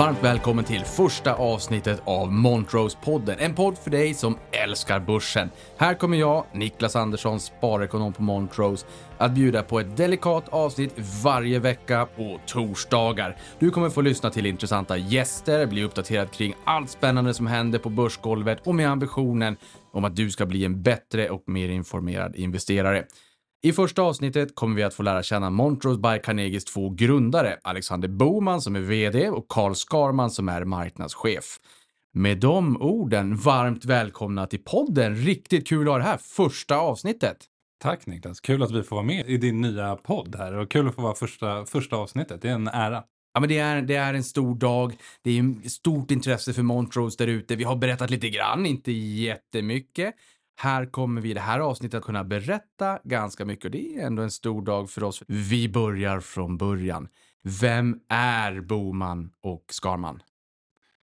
Varmt välkommen till första avsnittet av Montrose-podden. En podd för dig som älskar börsen. Här kommer jag, Niklas Andersson, sparekonom på Montrose, att bjuda på ett delikat avsnitt varje vecka på torsdagar. Du kommer få lyssna till intressanta gäster, bli uppdaterad kring allt spännande som händer på börsgolvet och med ambitionen om att du ska bli en bättre och mer informerad investerare. I första avsnittet kommer vi att få lära känna Montrose by Carnegies två grundare, Alexander Boman som är VD och Carl Skarman som är marknadschef. Med de orden, varmt välkomna till podden. Riktigt kul att ha det här första avsnittet. Tack Niklas, kul att vi får vara med i din nya podd här och kul att få vara första, första avsnittet. Det är en ära. Ja, men det är, det är en stor dag. Det är stort intresse för Montrose där ute. Vi har berättat lite grann, inte jättemycket. Här kommer vi i det här avsnittet att kunna berätta ganska mycket och det är ändå en stor dag för oss. Vi börjar från början. Vem är Boman och Skarman?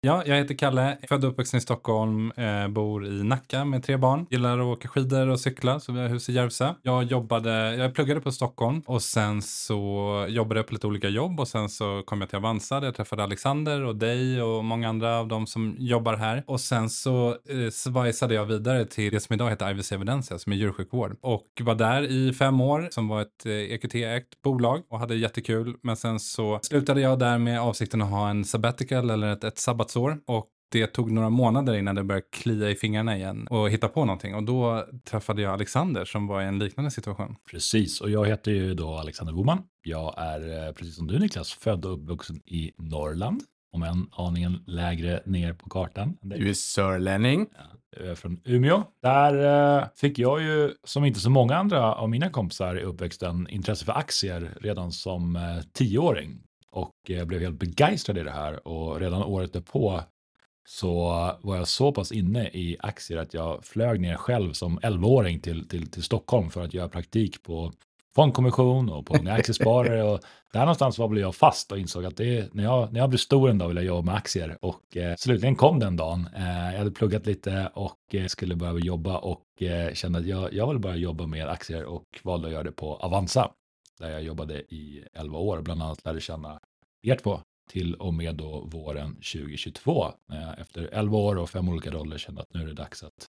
Ja, jag heter Kalle, född och uppvuxen i Stockholm, eh, bor i Nacka med tre barn. Gillar att åka skidor och cykla, så vi har hus i Järvsö. Jag jobbade, jag pluggade på Stockholm och sen så jobbade jag på lite olika jobb och sen så kom jag till Avanza där jag träffade Alexander och dig och många andra av dem som jobbar här. Och sen så eh, svajsade jag vidare till det som idag heter IVC Evidensia som är djursjukvård och var där i fem år som var ett eh, EQT-ägt bolag och hade jättekul. Men sen så slutade jag där med avsikten att ha en sabbatical eller ett, ett sabbat sabbatsår och det tog några månader innan det började klia i fingrarna igen och hitta på någonting. Och då träffade jag Alexander som var i en liknande situation. Precis, och jag heter ju då Alexander Boman. Jag är eh, precis som du Niklas född och uppvuxen i Norrland, om en aningen lägre ner på kartan. Du är sörlänning. Ja, är från Umeå. Där eh, fick jag ju, som inte så många andra av mina kompisar i uppväxten, intresse för aktier redan som eh, tioåring och jag blev helt begeistrad i det här och redan året därpå så var jag så pass inne i aktier att jag flög ner själv som 11-åring till, till, till Stockholm för att göra praktik på fondkommission och på en aktiesparare. Och där någonstans var väl jag fast och insåg att det, när, jag, när jag blir stor en dag vill jag jobba med aktier. Och eh, slutligen kom den dagen. Eh, jag hade pluggat lite och eh, skulle börja jobba och eh, kände att jag, jag vill börja jobba med aktier och valde att göra det på Avanza där jag jobbade i 11 år och bland annat lärde känna er två till och med då våren 2022. Eh, efter 11 år och fem olika roller kände att nu är det dags att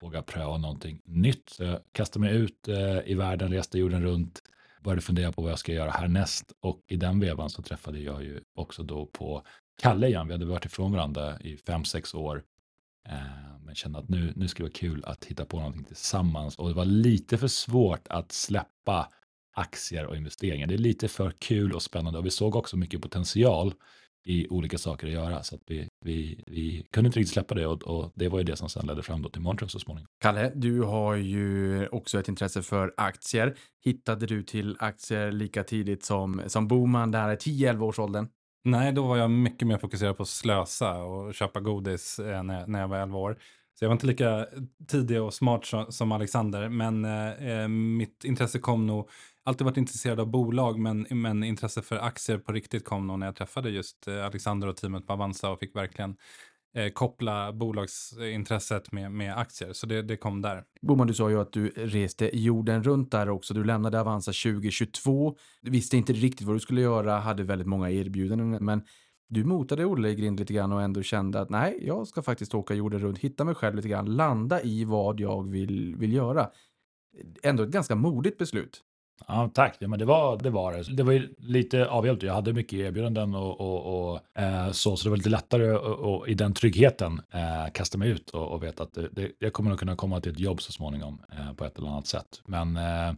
våga pröva någonting nytt. Så jag kastade mig ut eh, i världen, reste jorden runt, började fundera på vad jag ska göra härnäst och i den vevan så träffade jag ju också då på Kalle igen. Vi hade varit ifrån varandra i fem, sex år. Eh, men kände att nu, nu ska det vara kul att hitta på någonting tillsammans och det var lite för svårt att släppa aktier och investeringar. Det är lite för kul och spännande och vi såg också mycket potential i olika saker att göra så att vi, vi, vi kunde inte riktigt släppa det och, och det var ju det som sedan ledde fram då till Montrose så småningom. Kalle, du har ju också ett intresse för aktier. Hittade du till aktier lika tidigt som, som Boman där 10-11 års åldern? Nej, då var jag mycket mer fokuserad på att slösa och köpa godis eh, när, när jag var 11 år. Så jag var inte lika tidig och smart som Alexander, men eh, mitt intresse kom nog alltid varit intresserad av bolag, men, men intresse för aktier på riktigt kom nog när jag träffade just eh, Alexander och teamet på Avanza och fick verkligen eh, koppla bolagsintresset med, med aktier. Så det, det kom där. Boman, du sa ju att du reste jorden runt där också. Du lämnade Avanza 2022. Du visste inte riktigt vad du skulle göra, hade väldigt många erbjudanden, men du motade Olle i grind lite grann och ändå kände att nej, jag ska faktiskt åka jorden runt, hitta mig själv lite grann, landa i vad jag vill, vill göra. Ändå ett ganska modigt beslut. Ja, tack. Ja, men det var det. Var det. det var ju lite avhjälpt. Jag hade mycket erbjudanden och, och, och eh, så, så det var lite lättare att i den tryggheten eh, kasta mig ut och, och veta att det, det, jag kommer nog kunna komma till ett jobb så småningom eh, på ett eller annat sätt. Men eh,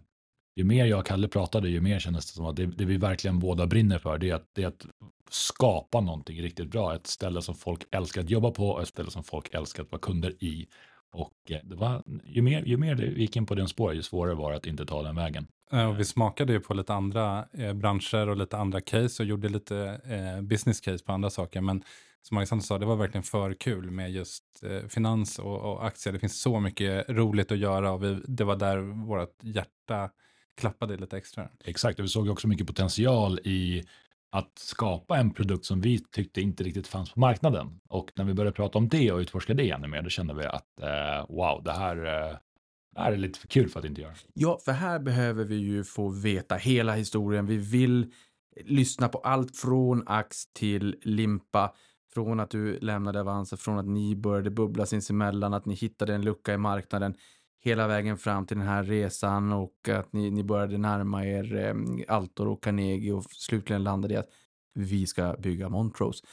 ju mer jag och Kalle pratade, ju mer kändes det som att det, det vi verkligen båda brinner för, det är, att, det är att skapa någonting riktigt bra. Ett ställe som folk älskar att jobba på och ett ställe som folk älskar att vara kunder i. Och eh, det var, ju, mer, ju mer det gick in på den spåret, ju svårare var det att inte ta den vägen. Och vi smakade ju på lite andra eh, branscher och lite andra case och gjorde lite eh, business case på andra saker. Men som Alexander sa, det var verkligen för kul med just finans och, och, aktier. Det finns så mycket roligt att göra och vi, det var där vårt hjärta klappade lite extra. Exakt, och vi såg också mycket potential i att skapa en produkt som vi tyckte inte riktigt fanns på marknaden. Och när vi började prata om det och utforska det ännu mer, då kände vi att eh, wow, det här, eh, det här är lite för kul för att inte göra. Ja, för här behöver vi ju få veta hela historien. Vi vill lyssna på allt från ax till limpa. Från att du lämnade Avanza, från att ni började bubbla sinsemellan, att ni hittade en lucka i marknaden hela vägen fram till den här resan och att ni, ni började närma er eh, Altor och Carnegie och slutligen landade i att vi ska bygga Montrose.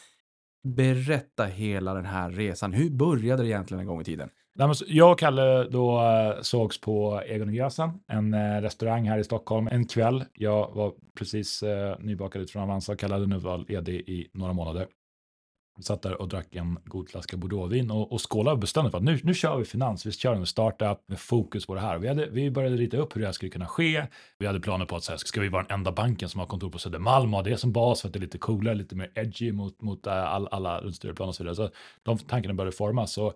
Berätta hela den här resan. Hur började det egentligen en gång i tiden? Jag och Kalle då eh, sågs på Egon Gösen, en eh, restaurang här i Stockholm, en kväll. Jag var precis eh, nybakad ut från Avanza och Kalle hade nu varit ledig i några månader. Vi satt där och drack en god flaska bordeauxvin och, och skålade och bestämde för att nu, nu kör vi finans, vi kör en startup med fokus på det här. Vi, hade, vi började rita upp hur det här skulle kunna ske. Vi hade planer på att så här, ska vi vara den enda banken som har kontor på Södermalm och ha det som bas för att det är lite coolare, lite mer edgy mot, mot eh, all, alla rundstyrplan och så vidare. Så de tankarna började formas. Så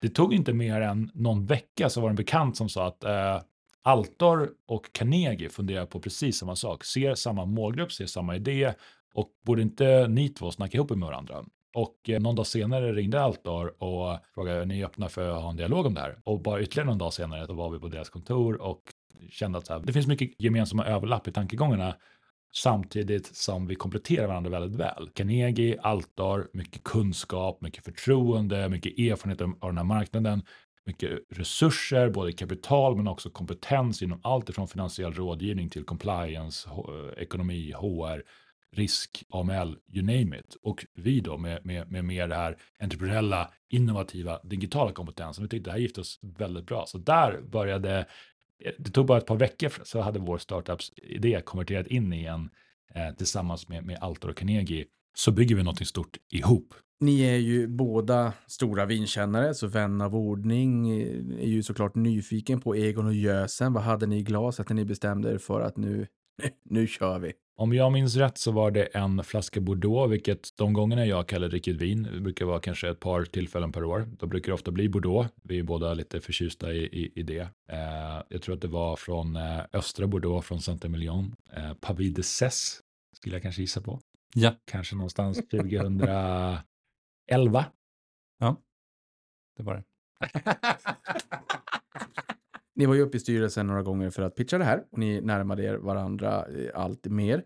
det tog inte mer än någon vecka så var det en bekant som sa att eh, Altor och Carnegie funderar på precis samma sak, ser samma målgrupp, ser samma idé och borde inte ni två snacka ihop med varandra? Och eh, någon dag senare ringde Altor och frågade, är ni öppna för att ha en dialog om det här? Och bara ytterligare någon dag senare då var vi på deras kontor och kände att här, det finns mycket gemensamma överlapp i tankegångarna samtidigt som vi kompletterar varandra väldigt väl. Carnegie, Altar, mycket kunskap, mycket förtroende, mycket erfarenhet av den här marknaden, mycket resurser, både kapital men också kompetens inom allt ifrån finansiell rådgivning till compliance, ekonomi, HR, risk, AML, you name it. Och vi då med, med, med mer det här entreprenöriella, innovativa, digitala kompetensen. Vi tyckte det här gifte oss väldigt bra. Så där började, eh, det tog bara ett par veckor så hade vår startups idé konverterat in i en eh, tillsammans med, med Altor och Carnegie. Så bygger vi något stort ihop. Ni är ju båda stora vinkännare, så vän av ordning eh, är ju såklart nyfiken på Egon och Gösen. Vad hade ni i glaset när ni bestämde er för att nu, nu kör vi? Om jag minns rätt så var det en flaska Bordeaux, vilket de gångerna jag kallar riktigt vin, brukar vara kanske ett par tillfällen per år. Då brukar det ofta bli Bordeaux. Vi är båda lite förtjusta i, i, i det. Eh, jag tror att det var från eh, östra Bordeaux, från Saint-Emilion. Eh, Pavis de Cesse, skulle jag kanske gissa på. Ja. Kanske någonstans 2011. Ja, det var det. Ni var ju uppe i styrelsen några gånger för att pitcha det här och ni närmade er varandra eh, allt mer.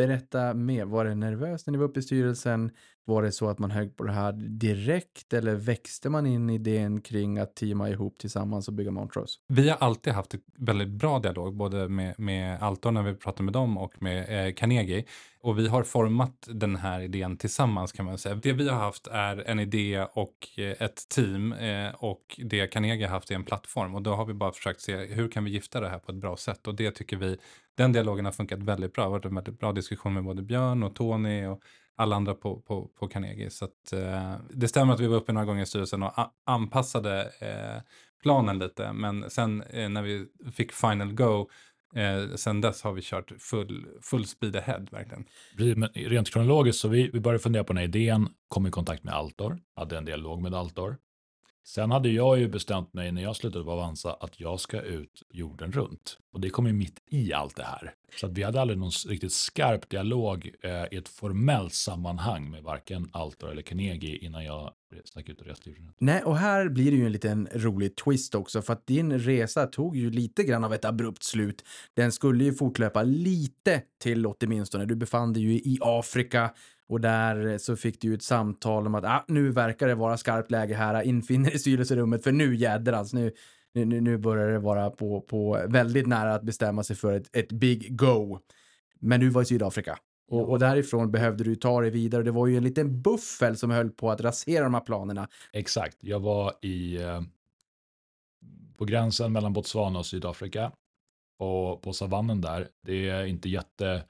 Berätta mer. Var det nervöst när ni var uppe i styrelsen? Var det så att man högg på det här direkt eller växte man in i idén kring att teama ihop tillsammans och bygga Montrose? Vi har alltid haft ett väldigt bra dialog, både med, med Altor när vi pratar med dem och med eh, Carnegie. Och vi har format den här idén tillsammans kan man säga. Det vi har haft är en idé och eh, ett team eh, och det Carnegie har haft är en plattform. Och då har vi bara försökt se hur kan vi gifta det här på ett bra sätt. Och det tycker vi, den dialogen har funkat väldigt bra. Det har varit en väldigt bra diskussion med både Björn och Tony och alla andra på, på, på Carnegie. Så att, eh, det stämmer att vi var uppe några gånger i styrelsen och anpassade eh, planen lite. Men sen eh, när vi fick final go, eh, sen dess har vi kört full, full speed ahead verkligen. Men rent kronologiskt så vi, vi började fundera på den här idén, kom i kontakt med Altor, hade en dialog med Altor. Sen hade jag ju bestämt mig när jag slutade på Avanza att jag ska ut jorden runt. Och det kom ju mitt i allt det här. Så att vi hade aldrig någon riktigt skarp dialog eh, i ett formellt sammanhang med varken Altor eller Carnegie innan jag stack ut och reste jorden runt. Nej, och här blir det ju en liten rolig twist också, för att din resa tog ju lite grann av ett abrupt slut. Den skulle ju fortlöpa lite till åtminstone. Du befann dig ju i Afrika och där så fick du ett samtal om att ah, nu verkar det vara skarpt läge här, infinner i styrelserummet för nu jädrans, nu, nu, nu börjar det vara på, på väldigt nära att bestämma sig för ett, ett big go. Men du var i Sydafrika. Och, och, därifrån behövde du ta dig vidare. Det var ju en liten buffel som höll på att rasera de här planerna. Exakt. Jag var i, eh, på gränsen mellan Botswana och Sydafrika. Och på savannen där, det är inte jätte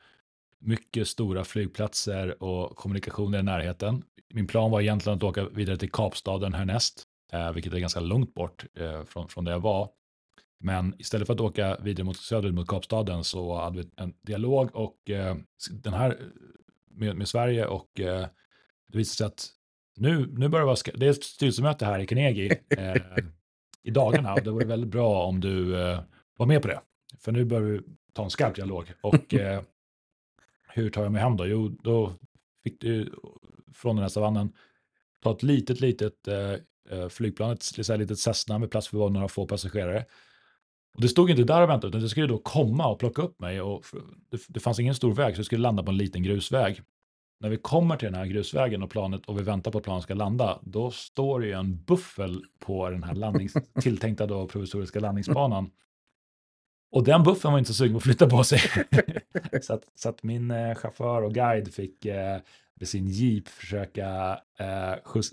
mycket stora flygplatser och kommunikationer i närheten. Min plan var egentligen att åka vidare till Kapstaden härnäst, eh, vilket är ganska långt bort eh, från, från där jag var. Men istället för att åka vidare mot söderut mot Kapstaden så hade vi en dialog och eh, den här eh, med, med Sverige och eh, det visade sig att nu, nu börjar det vara, det är ett styrelsemöte här i Carnegie eh, i dagarna och det vore väldigt bra om du eh, var med på det. För nu börjar vi ta en skarp dialog och eh, hur tar jag mig hem då? Jo, då fick du från den här savannen ta ett litet, litet eh, eh flygplan, ett, ett litet Cessna med plats för några få passagerare. Och det stod inte där och väntade, utan det skulle då komma och plocka upp mig. Och det, det fanns ingen stor väg, så det skulle landa på en liten grusväg. När vi kommer till den här grusvägen och planet och vi väntar på att planet ska landa, då står det ju en buffel på den här landnings, tilltänkta då provisoriska landningsbanan. Och den buffen var inte så sugen på att flytta på sig. så, att, så att min eh, chaufför och guide fick eh, med sin jeep försöka eh, skjuts,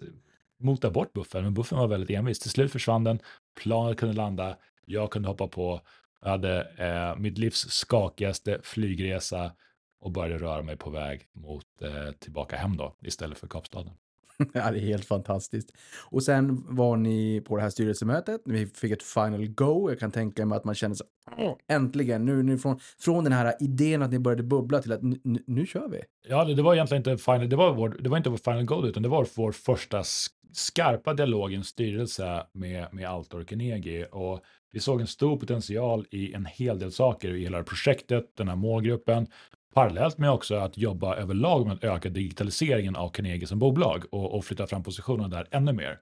mota bort buffen, men buffen var väldigt envis. Till slut försvann den, planet kunde landa, jag kunde hoppa på, jag hade eh, mitt livs skakigaste flygresa och började röra mig på väg mot eh, tillbaka hem då, istället för Kapstaden. ja, det är helt fantastiskt. Och sen var ni på det här styrelsemötet. Vi fick ett final go. Jag kan tänka mig att man känner så äntligen, nu, nu från, från den här idén att ni började bubbla till att nu, nu kör vi. Ja, det, var egentligen inte final, det var, vår, det var inte vår final go, utan det var vår första skarpa dialog i en styrelse med, med Altor Carnegie. Och vi såg en stor potential i en hel del saker i hela projektet, den här målgruppen, parallellt med också att jobba överlag med att öka digitaliseringen av Carnegie som bolag och, och flytta fram positionerna där ännu mer.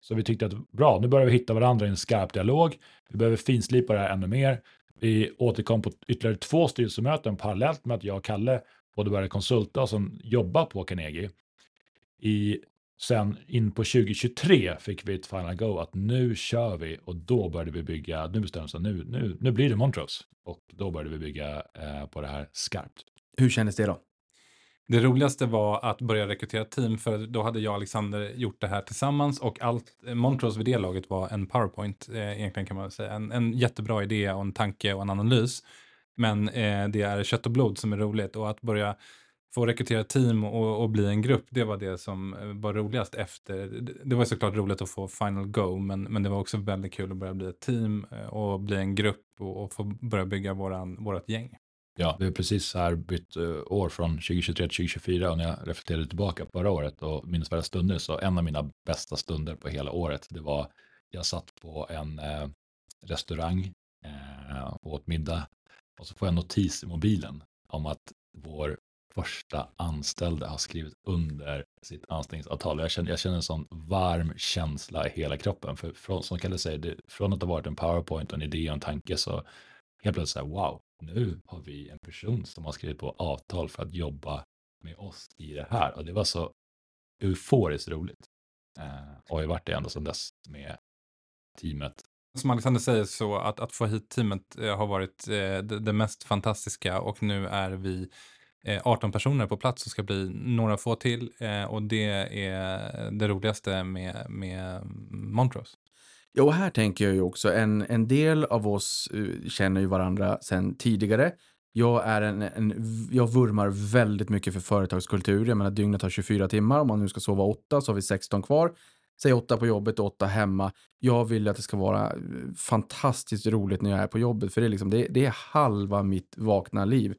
Så vi tyckte att bra, nu börjar vi hitta varandra i en skarp dialog. Vi behöver finslipa det här ännu mer. Vi återkom på ytterligare två styrelsemöten parallellt med att jag och Kalle både började konsulta och som jobbar på Carnegie. I, sen in på 2023 fick vi ett final go att nu kör vi och då började vi bygga, nu bestämde vi nu, nu, nu blir det Montrose och då började vi bygga eh, på det här skarpt. Hur kändes det då? Det roligaste var att börja rekrytera team för då hade jag och Alexander gjort det här tillsammans och allt, Montrose vid det laget var en powerpoint eh, egentligen kan man säga. En, en jättebra idé och en tanke och en analys. Men eh, det är kött och blod som är roligt och att börja få rekrytera team och, och, bli en grupp, det var det som eh, var roligast efter. Det var såklart roligt att få final go, men, men det var också väldigt kul att börja bli ett team eh, och bli en grupp och, och få börja bygga våran, vårat gäng. Ja, vi har precis här bytt eh, år från 2023 till 2024 och när jag reflekterade tillbaka på förra året och minnesvärda stunder så en av mina bästa stunder på hela året det var jag satt på en eh, restaurang eh, och åt middag och så får jag en notis i mobilen om att vår första anställda har skrivit under sitt anställningsavtal. Jag känner, jag känner en sån varm känsla i hela kroppen. För från, som Kalle säger, det, från att ha varit en powerpoint, en idé och en tanke så helt plötsligt så här, wow, nu har vi en person som har skrivit på avtal för att jobba med oss i det här. Och det var så euforiskt roligt. Eh, och har varit det ända sedan dess med teamet. Som Alexander säger så att, att få hit teamet eh, har varit eh, det, det, mest fantastiska och nu är vi Eh, 18 personer på plats och ska bli några få till eh, och det är det roligaste med, med Montrose. Ja, och här tänker jag ju också, en, en del av oss eh, känner ju varandra sedan tidigare. Jag, är en, en, jag vurmar väldigt mycket för företagskultur. Jag menar, dygnet har 24 timmar. Om man nu ska sova 8 så har vi 16 kvar. Säg 8 på jobbet och 8 hemma. Jag vill att det ska vara fantastiskt roligt när jag är på jobbet. För det är, liksom, det, det är halva mitt vakna liv.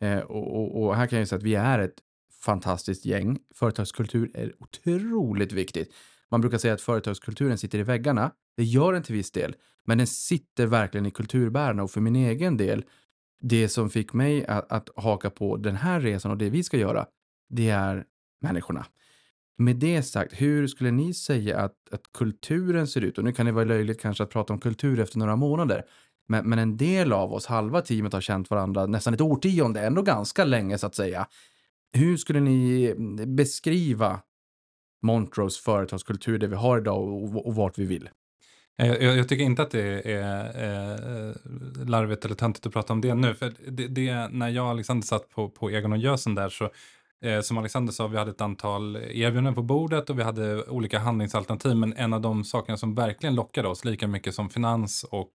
Eh, och, och, och, här kan jag säga att vi är ett fantastiskt gäng. Företagskultur är otroligt viktigt. Man brukar säga att företagskulturen sitter i väggarna. Det gör den till viss del, men den sitter verkligen i kulturbärarna och för min egen del, det som fick mig att, att haka på den här resan och det vi ska göra, det är människorna. Med det sagt, hur skulle ni säga att, att kulturen ser ut? Och nu kan det vara löjligt kanske att prata om kultur efter några månader, men, men en del av oss, halva teamet, har känt varandra nästan ett årtionde, ändå ganska länge så att säga. Hur skulle ni mm, beskriva Montrose företagskultur, det vi har idag och, och vart vi vill? Jag, jag, tycker inte att det är eh, larvigt eller töntigt att prata om det nu. För det, det, när jag och Alexander satt på, på Egon och Gösen där så eh, som Alexander sa, vi hade ett antal erbjudanden på bordet och vi hade olika handlingsalternativ. Men en av de sakerna som verkligen lockade oss lika mycket som finans och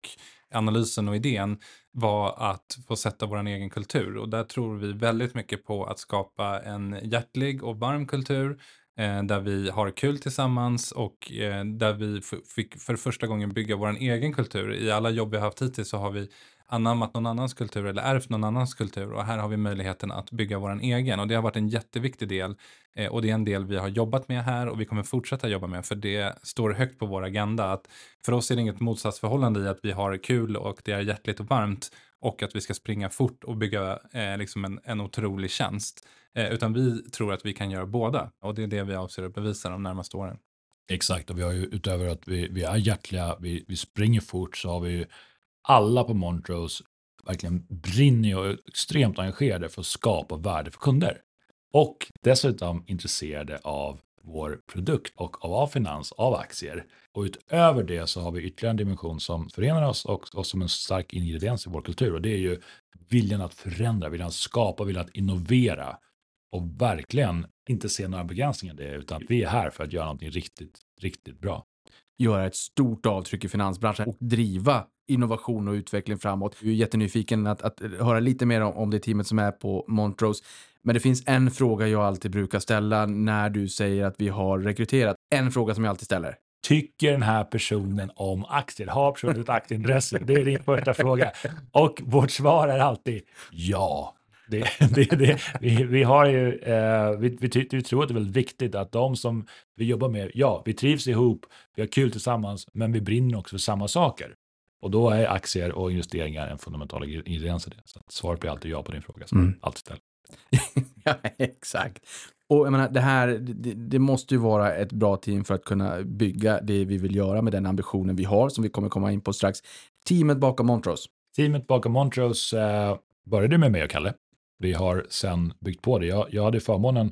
analysen och idén var att få sätta vår egen kultur. Och där tror vi väldigt mycket på att skapa en hjärtlig och varm kultur eh, där vi har kul tillsammans och eh, där vi fick för första gången bygga vår egen kultur. I alla jobb vi har haft hittills så har vi anammat någon annans kultur eller ärvt någon annans kultur. Och här har vi möjligheten att bygga vår egen. Och det har varit en jätteviktig del. Eh, och det är en del vi har jobbat med här och vi kommer fortsätta jobba med. För det står högt på vår agenda att för oss är det inget motsatsförhållande i att vi har kul och det är hjärtligt och varmt och att vi ska springa fort och bygga eh, liksom en, en otrolig tjänst. Eh, utan vi tror att vi kan göra båda. Och det är det vi avser att bevisa de närmaste åren. Exakt, och vi har ju utöver att vi, vi är hjärtliga, vi, vi springer fort, så har vi ju alla på Montrose verkligen brinner och är extremt engagerade för att skapa värde för kunder. Och dessutom intresserade av vår produkt och av finans, av aktier. Och utöver det så har vi ytterligare en dimension som förenar oss och, och som en stark ingrediens i vår kultur. Och det är ju viljan att förändra, viljan att skapa, viljan att innovera. Och verkligen inte se några begränsningar i det, utan vi är här för att göra någonting riktigt, riktigt bra. Göra ett stort avtryck i finansbranschen och driva innovation och utveckling framåt. Jag är jättenyfiken att, att höra lite mer om, om det teamet som är på Montrose. Men det finns en fråga jag alltid brukar ställa när du säger att vi har rekryterat. En fråga som jag alltid ställer. Tycker den här personen om aktier? Har personen ett aktieintresse? Det är din första fråga. Och vårt svar är alltid ja. Det, det, det, vi, vi, har ju, eh, vi, vi, vi, tror att det är väldigt viktigt att de som vi jobbar med, ja, vi trivs ihop, vi har kul tillsammans, men vi brinner också för samma saker. Och då är aktier och investeringar en fundamental ingrediens i det. Så svaret blir alltid ja på din fråga, som mm. alltid ställer. ja, exakt. Och jag menar, det här, det, det, måste ju vara ett bra team för att kunna bygga det vi vill göra med den ambitionen vi har, som vi kommer komma in på strax. Teamet bakom Montrose. Teamet bakom Montrose eh, började med mig och Kalle. Vi har sen byggt på det. Jag, jag hade förmånen,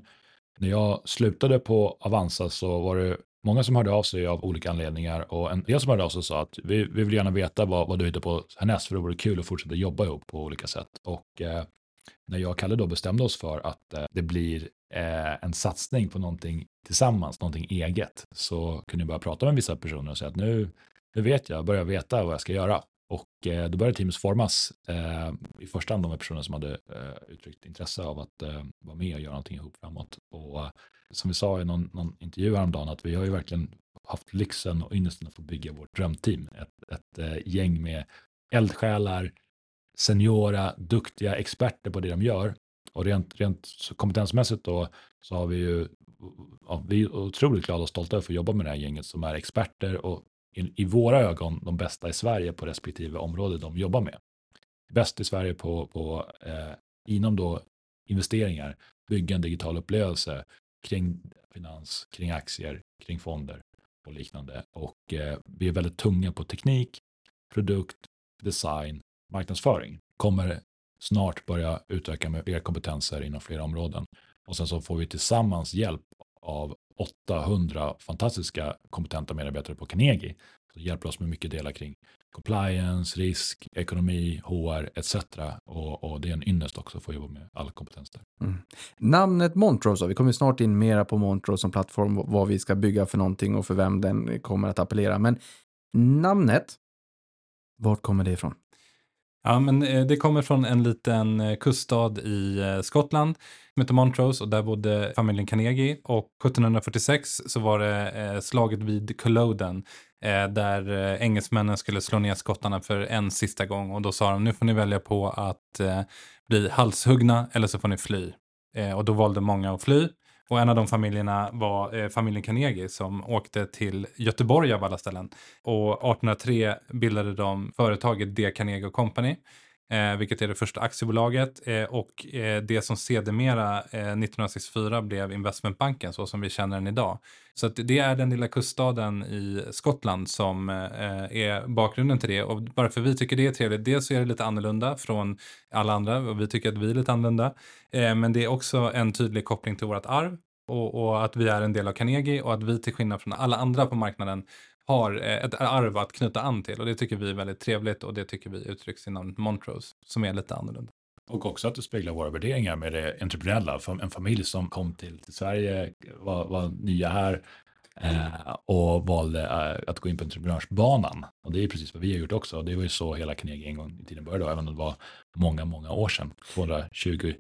när jag slutade på Avanza så var det många som hörde av sig av olika anledningar och en del som hörde av sig sa att vi, vi vill gärna veta vad, vad du hittar på härnäst för det vore kul att fortsätta jobba ihop på olika sätt. Och eh, när jag och Kalle då bestämde oss för att eh, det blir eh, en satsning på någonting tillsammans, någonting eget, så kunde jag börja prata med vissa personer och säga att nu, nu vet jag, börjar veta vad jag ska göra. Och eh, då började teamet formas, eh, i första hand de personer som hade eh, uttryckt intresse av att eh, vara med och göra någonting ihop framåt. Och eh, som vi sa i någon, någon intervju häromdagen, att vi har ju verkligen haft lyxen och ynnesten att få bygga vårt drömteam. Ett, ett eh, gäng med eldsjälar, seniora, duktiga experter på det de gör. Och rent, rent kompetensmässigt då så har vi ju, ja, vi är otroligt glada och stolta över att få jobba med det här gänget som är experter och i, i våra ögon de bästa i Sverige på respektive område de jobbar med. Bäst i Sverige på, på eh, inom då investeringar, bygga en digital upplevelse kring finans, kring aktier, kring fonder och liknande. Och eh, vi är väldigt tunga på teknik, produkt, design, marknadsföring. Kommer snart börja utöka med fler kompetenser inom flera områden. Och sen så får vi tillsammans hjälp av 800 fantastiska kompetenta medarbetare på Carnegie. Så hjälper oss med mycket delar kring compliance, risk, ekonomi, HR etc. Och, och det är en ynnest också att få jobba med all kompetens där. Mm. Namnet Montrose, vi kommer snart in mera på Montrose som plattform, vad vi ska bygga för någonting och för vem den kommer att appellera. Men namnet, vart kommer det ifrån? Ja, men eh, det kommer från en liten eh, kuststad i eh, Skottland som heter Montrose och där bodde familjen Carnegie. Och 1746 så var det slaget vid Culloden där engelsmännen skulle slå ner skottarna för en sista gång. Och då sa de nu får ni välja på att bli halshuggna eller så får ni fly. Och då valde många att fly och en av de familjerna var eh, familjen Carnegie som åkte till Göteborg av alla ställen. Och 1803 bildade de företaget D. Carnegie Company. Eh, vilket är det första aktiebolaget eh, och eh, det som sedermera eh, 1964 blev investmentbanken så som vi känner den idag. Så det är den lilla kuststaden i Skottland som eh, är bakgrunden till det och varför vi tycker det är trevligt, dels så är det lite annorlunda från alla andra och vi tycker att vi är lite annorlunda. Eh, men det är också en tydlig koppling till vårt arv och, och, att vi är en del av Carnegie och att vi till skillnad från alla andra på marknaden har eh, ett arv att knyta an till och det tycker vi är väldigt trevligt och det tycker vi uttrycks inom Montrose som är lite annorlunda. Och också att det speglar våra värderingar med det entreprenöriella. En familj som kom till, till Sverige, var, var nya här eh, och valde eh, att gå in på entreprenörsbanan. Och det är precis vad vi har gjort också. Det var ju så hela Carnegie en gång i tiden började, även om det var många, många år sedan. 220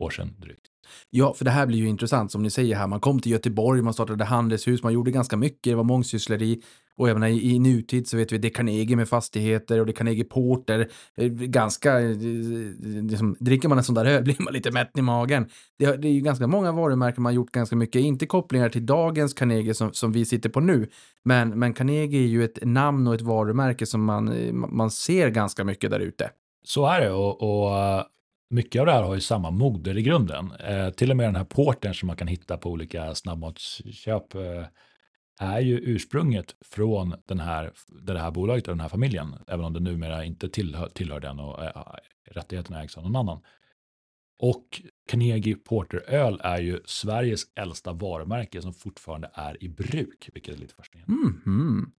år sedan drygt. Ja, för det här blir ju intressant som ni säger här. Man kom till Göteborg, man startade handelshus, man gjorde ganska mycket, det var mångsyssleri. Och även i, i nutid så vet vi det är Carnegie med fastigheter och det är Carnegie Porter. Ganska, liksom, dricker man en sån där öl blir man lite mätt i magen. Det, det, är ju ganska många varumärken man gjort ganska mycket, inte kopplingar till dagens Carnegie som, som vi sitter på nu. Men, men Carnegie är ju ett namn och ett varumärke som man, man ser ganska mycket där ute. Så är det och, och mycket av det här har ju samma moder i grunden. Eh, till och med den här porten som man kan hitta på olika snabbmatsköp. Eh, är ju ursprunget från den här, det här bolaget och den här familjen, även om det numera inte tillhör, tillhör den och eh, eh rättigheterna ägs av någon annan. Och Carnegie Porter Öl är ju Sveriges äldsta varumärke som fortfarande är i bruk, vilket är lite fascinerande. Mhm.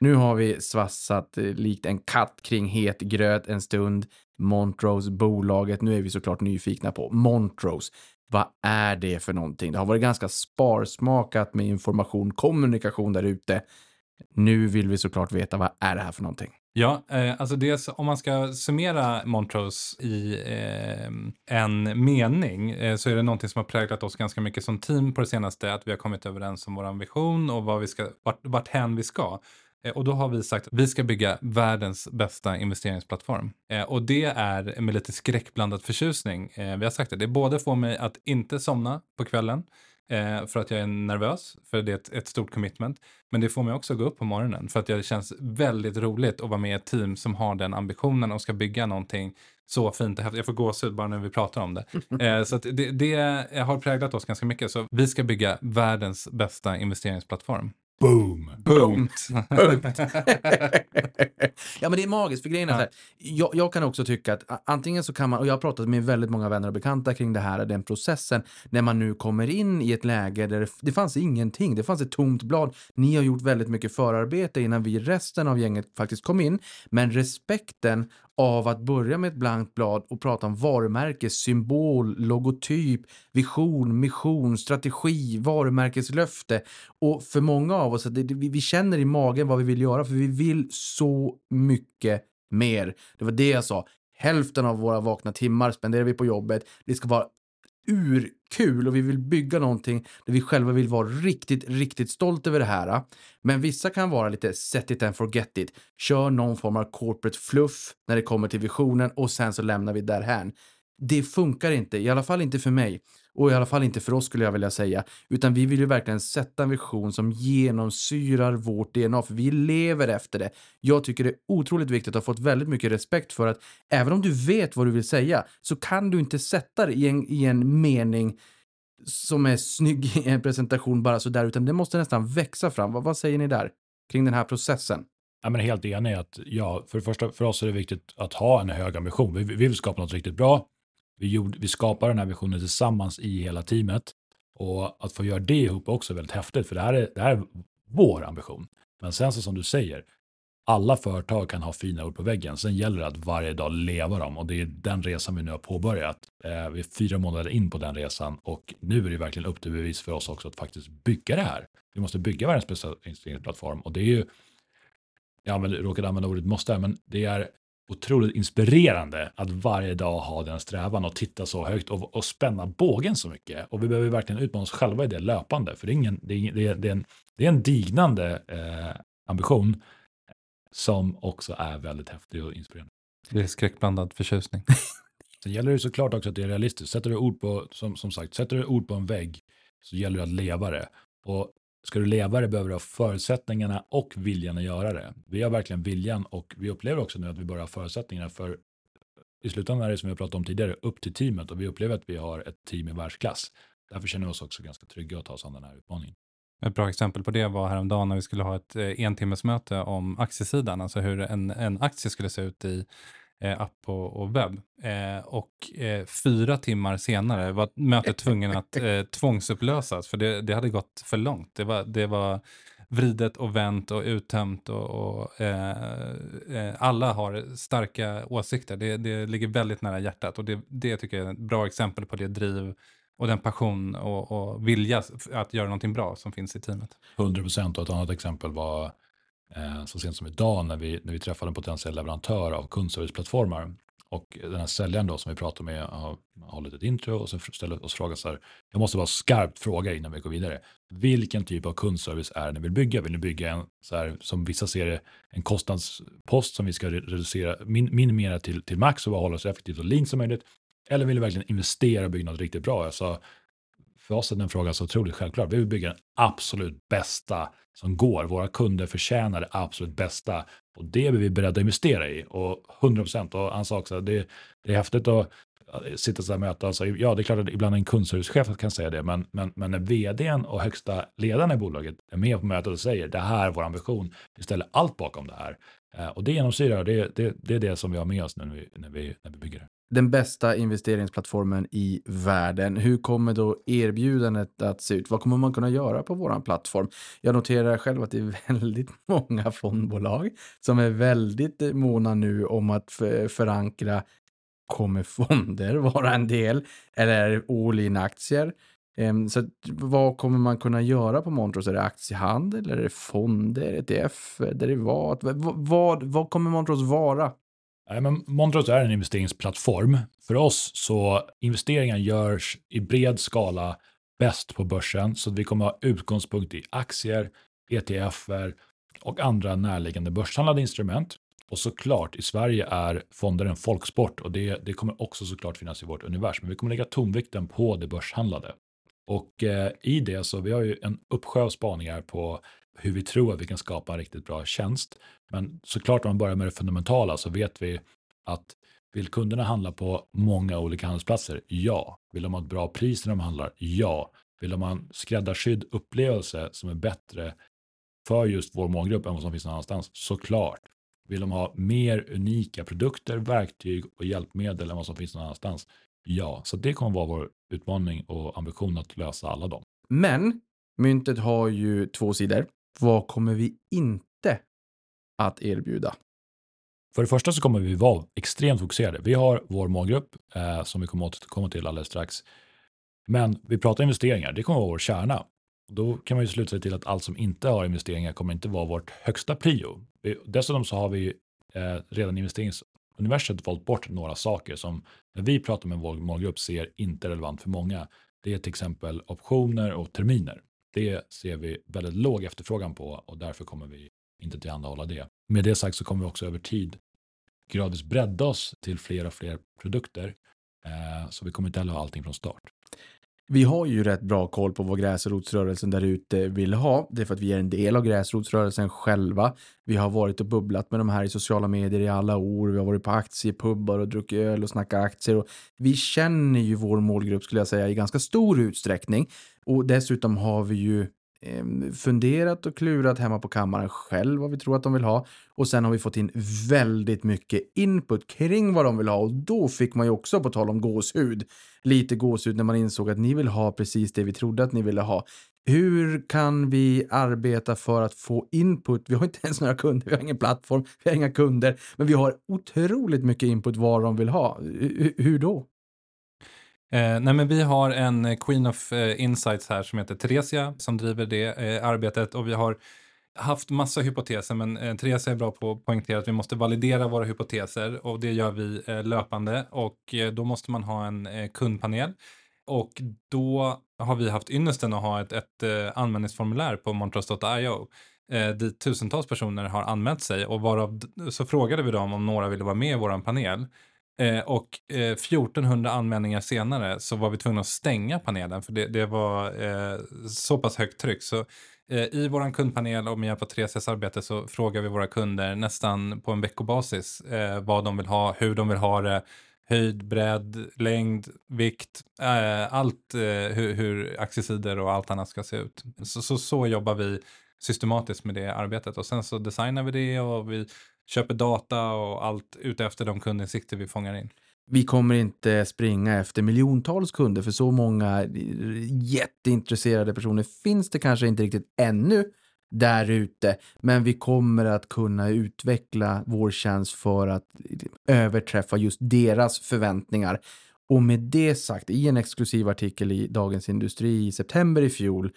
Nu har vi svassat eh, likt en katt kring het gröt en stund. Montrose, bolaget. Nu är vi såklart nyfikna på Montrose. Vad är det för någonting? Det har varit ganska sparsmakat med information, kommunikation där ute. Nu vill vi såklart veta vad är det här för någonting? Ja, eh, alltså dels om man ska summera Montrose i eh, en mening eh, så är det någonting som har präglat oss ganska mycket som team på det senaste, att vi har kommit överens om vår vision och vad vi ska, vart, vart hän vi ska. Eh, och då har vi sagt att vi ska bygga världens bästa investeringsplattform. Eh, och det är med lite skräckblandad förtjusning. Eh, vi har sagt det, det både får mig att inte somna på kvällen för att jag är nervös, för det är ett, ett, stort commitment. Men det får mig också gå upp på morgonen för att det känns väldigt roligt att vara med i ett team som har den ambitionen och ska bygga någonting så fint. Jag får gåshud bara när vi pratar om det. så det, det har präglat oss ganska mycket. Så vi ska bygga världens bästa investeringsplattform. Boom! Boom! ja, men det är magiskt. För grejen är ja. så här, jag, jag, kan också tycka att antingen så kan man, och jag har pratat med väldigt många vänner och bekanta kring det här, den processen, när man nu kommer in i ett läge där det, det fanns ingenting, det fanns ett tomt blad. Ni har gjort väldigt mycket förarbete innan vi resten av gänget faktiskt kom in, men respekten av att börja med ett blankt blad och prata om varumärke, symbol, logotyp, vision, mission, strategi, varumärkeslöfte. Och för många av oss, det, vi känner i magen vad vi vill göra, för vi vill så mycket mer. Det var det jag sa. Hälften av våra vakna timmar spenderar vi på jobbet. Det ska vara urkul och vi vill bygga någonting där vi själva vill vara riktigt, riktigt stolt över det här. Men vissa kan vara lite set it and forget it. Kör någon form av corporate fluff när det kommer till visionen och sen så lämnar vi därhän. Det funkar inte, i alla fall inte för mig. Och i alla fall inte för oss skulle jag vilja säga. Utan vi vill ju verkligen sätta en vision som genomsyrar vårt DNA, för vi lever efter det. Jag tycker det är otroligt viktigt och har fått väldigt mycket respekt för att även om du vet vad du vill säga så kan du inte sätta det i en, i en mening som är snygg i en presentation bara sådär, utan det måste nästan växa fram. Vad, vad säger ni där kring den här processen? Ja, men helt enig att ja, för det första för oss är det viktigt att ha en hög ambition. Vi, vi vill skapa något riktigt bra. Vi, gjorde, vi skapade den här visionen tillsammans i hela teamet. Och att få göra det ihop är också väldigt häftigt, för det här är, det här är vår ambition. Men sen så som du säger, alla företag kan ha fina ord på väggen. Sen gäller det att varje dag leva dem och det är den resan vi nu har påbörjat. Eh, vi är fyra månader in på den resan och nu är det verkligen upp till bevis för oss också att faktiskt bygga det här. Vi måste bygga världens bästa investeringsplattform och det är ju, jag råkade använda ordet måste, men det är otroligt inspirerande att varje dag ha den strävan och titta så högt och, och spänna bågen så mycket. Och vi behöver verkligen utmana oss själva i det löpande, för det är, ingen, det är, det är, det är en, det är en dignande eh, ambition som också är väldigt häftig och inspirerande. Det är skräckblandad förtjusning. Sen gäller det såklart också att det är realistiskt. Sätter du ord på, som, som sagt, sätter du ord på en vägg så gäller det att leva det. Och Ska du leva det behöver du ha förutsättningarna och viljan att göra det. Vi har verkligen viljan och vi upplever också nu att vi bara har förutsättningarna för i slutändan är det som vi har pratat om tidigare upp till teamet och vi upplever att vi har ett team i världsklass. Därför känner vi oss också ganska trygga att ta oss an den här utmaningen. Ett bra exempel på det var häromdagen när vi skulle ha ett eh, entimmesmöte om aktiesidan, alltså hur en, en aktie skulle se ut i eh, app och, och webb. Eh, och eh, fyra timmar senare var mötet tvungen att eh, tvångsupplösas för det, det hade gått för långt. Det var, det var vridet och vänt och uttömt och, och eh, eh, alla har starka åsikter. Det, det ligger väldigt nära hjärtat och det, det tycker jag är ett bra exempel på det driv och den passion och, och vilja att göra någonting bra som finns i teamet. 100 procent och ett annat exempel var Eh, så sent som idag när vi, när vi träffade en potentiell leverantör av kundserviceplattformar. Och den här säljaren då som vi pratade med har hållit ett intro och sen ställer oss frågan så här. Jag måste bara skarpt fråga innan vi går vidare. Vilken typ av kundservice är det ni vill bygga? Vill ni bygga en, så här, som vissa ser det, en kostnadspost som vi ska reducera, min, minimera till, till max och bara hålla så effektivt och lean som möjligt? Eller vill ni verkligen investera och bygga något riktigt bra? Jag sa, för oss är den frågan så otroligt självklar. Vi vill bygga den absolut bästa som går. Våra kunder förtjänar det absolut bästa. Och det är vi beredda att investera i. Och 100 procent. Och han sa också att det, det är häftigt att eh, sitta så här möte och säga, alltså, ja det är klart att ibland en kundservicechef kan säga det, men, men, men när vdn och högsta ledaren i bolaget är med på mötet och säger det här är vår ambition, vi ställer allt bakom det här. Eh, och det genomsyrar, det, det, det är det som vi har med oss när vi, när vi, när vi bygger det den bästa investeringsplattformen i världen. Hur kommer då erbjudandet att se ut? Vad kommer man kunna göra på vår plattform? Jag noterar själv att det är väldigt många fondbolag som är väldigt måna nu om att förankra Kommer fonder vara en del? Eller all in aktier? Ehm, så vad kommer man kunna göra på Montrose? Är det aktiehandel? Är det fonder, ETF, derivat? Vad, vad, vad kommer Montrose vara? Nej, men Montrose är en investeringsplattform. För oss så investeringar görs i bred skala bäst på börsen, så vi kommer ha utgångspunkt i aktier, ETFer och andra närliggande börshandlade instrument. Och såklart, i Sverige är fonder en folksport och det, det kommer också såklart finnas i vårt universum. Men vi kommer lägga tonvikten på det börshandlade. Och eh, i det så vi har ju en uppsjö av spaningar på hur vi tror att vi kan skapa en riktigt bra tjänst. Men såklart om man börjar med det fundamentala så vet vi att vill kunderna handla på många olika handelsplatser? Ja. Vill de ha ett bra pris när de handlar? Ja. Vill de ha en skräddarsydd upplevelse som är bättre för just vår målgrupp än vad som finns någon annanstans? Såklart. Vill de ha mer unika produkter, verktyg och hjälpmedel än vad som finns någon annanstans? Ja, så det kommer vara vår utmaning och ambition att lösa alla dem. Men myntet har ju två sidor. Vad kommer vi inte att erbjuda? För det första så kommer vi vara extremt fokuserade. Vi har vår målgrupp eh, som vi kommer återkomma till alldeles strax. Men vi pratar investeringar, det kommer vara vår kärna. Då kan man ju sluta sig till att allt som inte har investeringar kommer inte vara vårt högsta prio. Dessutom så har vi eh, redan investeringsuniverset valt bort några saker som när vi pratar med vår målgrupp ser inte relevant för många. Det är till exempel optioner och terminer. Det ser vi väldigt låg efterfrågan på och därför kommer vi inte tillhandahålla det. Med det sagt så kommer vi också över tid gradvis bredda oss till fler och fler produkter. Eh, så vi kommer inte heller ha allting från start. Vi har ju rätt bra koll på vad gräsrotsrörelsen där ute vill ha. Det är för att vi är en del av gräsrotsrörelsen själva. Vi har varit och bubblat med de här i sociala medier i alla år. Vi har varit på aktiepubbar och druckit öl och snackat aktier. Och vi känner ju vår målgrupp skulle jag säga i ganska stor utsträckning. Och dessutom har vi ju Ehm, funderat och klurat hemma på kammaren själv vad vi tror att de vill ha. Och sen har vi fått in väldigt mycket input kring vad de vill ha och då fick man ju också, på tal om gåshud, lite gåshud när man insåg att ni vill ha precis det vi trodde att ni ville ha. Hur kan vi arbeta för att få input? Vi har inte ens några kunder, vi har ingen plattform, vi har inga kunder, men vi har otroligt mycket input vad de vill ha. Hur då? Eh, nej men vi har en eh, Queen of eh, Insights här som heter Theresia som driver det eh, arbetet. Och vi har haft massa hypoteser men eh, Theresia är bra på att poängtera att vi måste validera våra hypoteser. Och det gör vi eh, löpande. Och eh, då måste man ha en eh, kundpanel. Och då har vi haft ynnesten att ha ett, ett eh, användningsformulär på montrose.io eh, dit tusentals personer har anmält sig. Och varav så frågade vi dem om några ville vara med i vår panel. Eh, och eh, 1400 anmälningar senare så var vi tvungna att stänga panelen för det, det var eh, så pass högt tryck. Så eh, i vår kundpanel och med hjälp av 3Cs arbete så frågar vi våra kunder nästan på en veckobasis eh, vad de vill ha, hur de vill ha det, höjd, bredd, längd, vikt, eh, allt eh, hur, hur aktiesidor och allt annat ska se ut. Så, så, så jobbar vi systematiskt med det arbetet och sen så designar vi det och vi köper data och allt utefter de kundinsikter vi fångar in. Vi kommer inte springa efter miljontals kunder för så många eh, jätteintresserade personer finns det kanske inte riktigt ännu där ute. Men vi kommer att kunna utveckla vår tjänst för att eh, överträffa just deras förväntningar. Och med det sagt, i en exklusiv artikel i Dagens Industri i september i fjol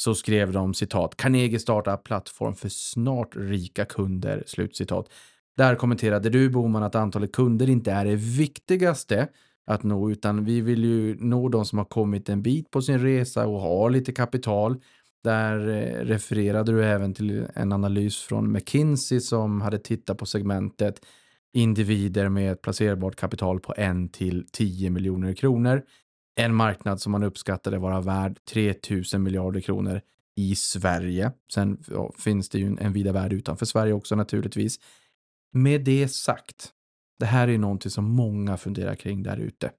så skrev de citat Carnegie startar plattform för snart rika kunder. Slutcitat. Där kommenterade du Boman att antalet kunder inte är det viktigaste att nå utan vi vill ju nå de som har kommit en bit på sin resa och har lite kapital. Där eh, refererade du även till en analys från McKinsey som hade tittat på segmentet individer med ett placerbart kapital på 1 till 10 miljoner kronor en marknad som man uppskattade vara värd 3000 miljarder kronor i Sverige. Sen ja, finns det ju en, en vida värld utanför Sverige också naturligtvis. Med det sagt, det här är någonting som många funderar kring där ute.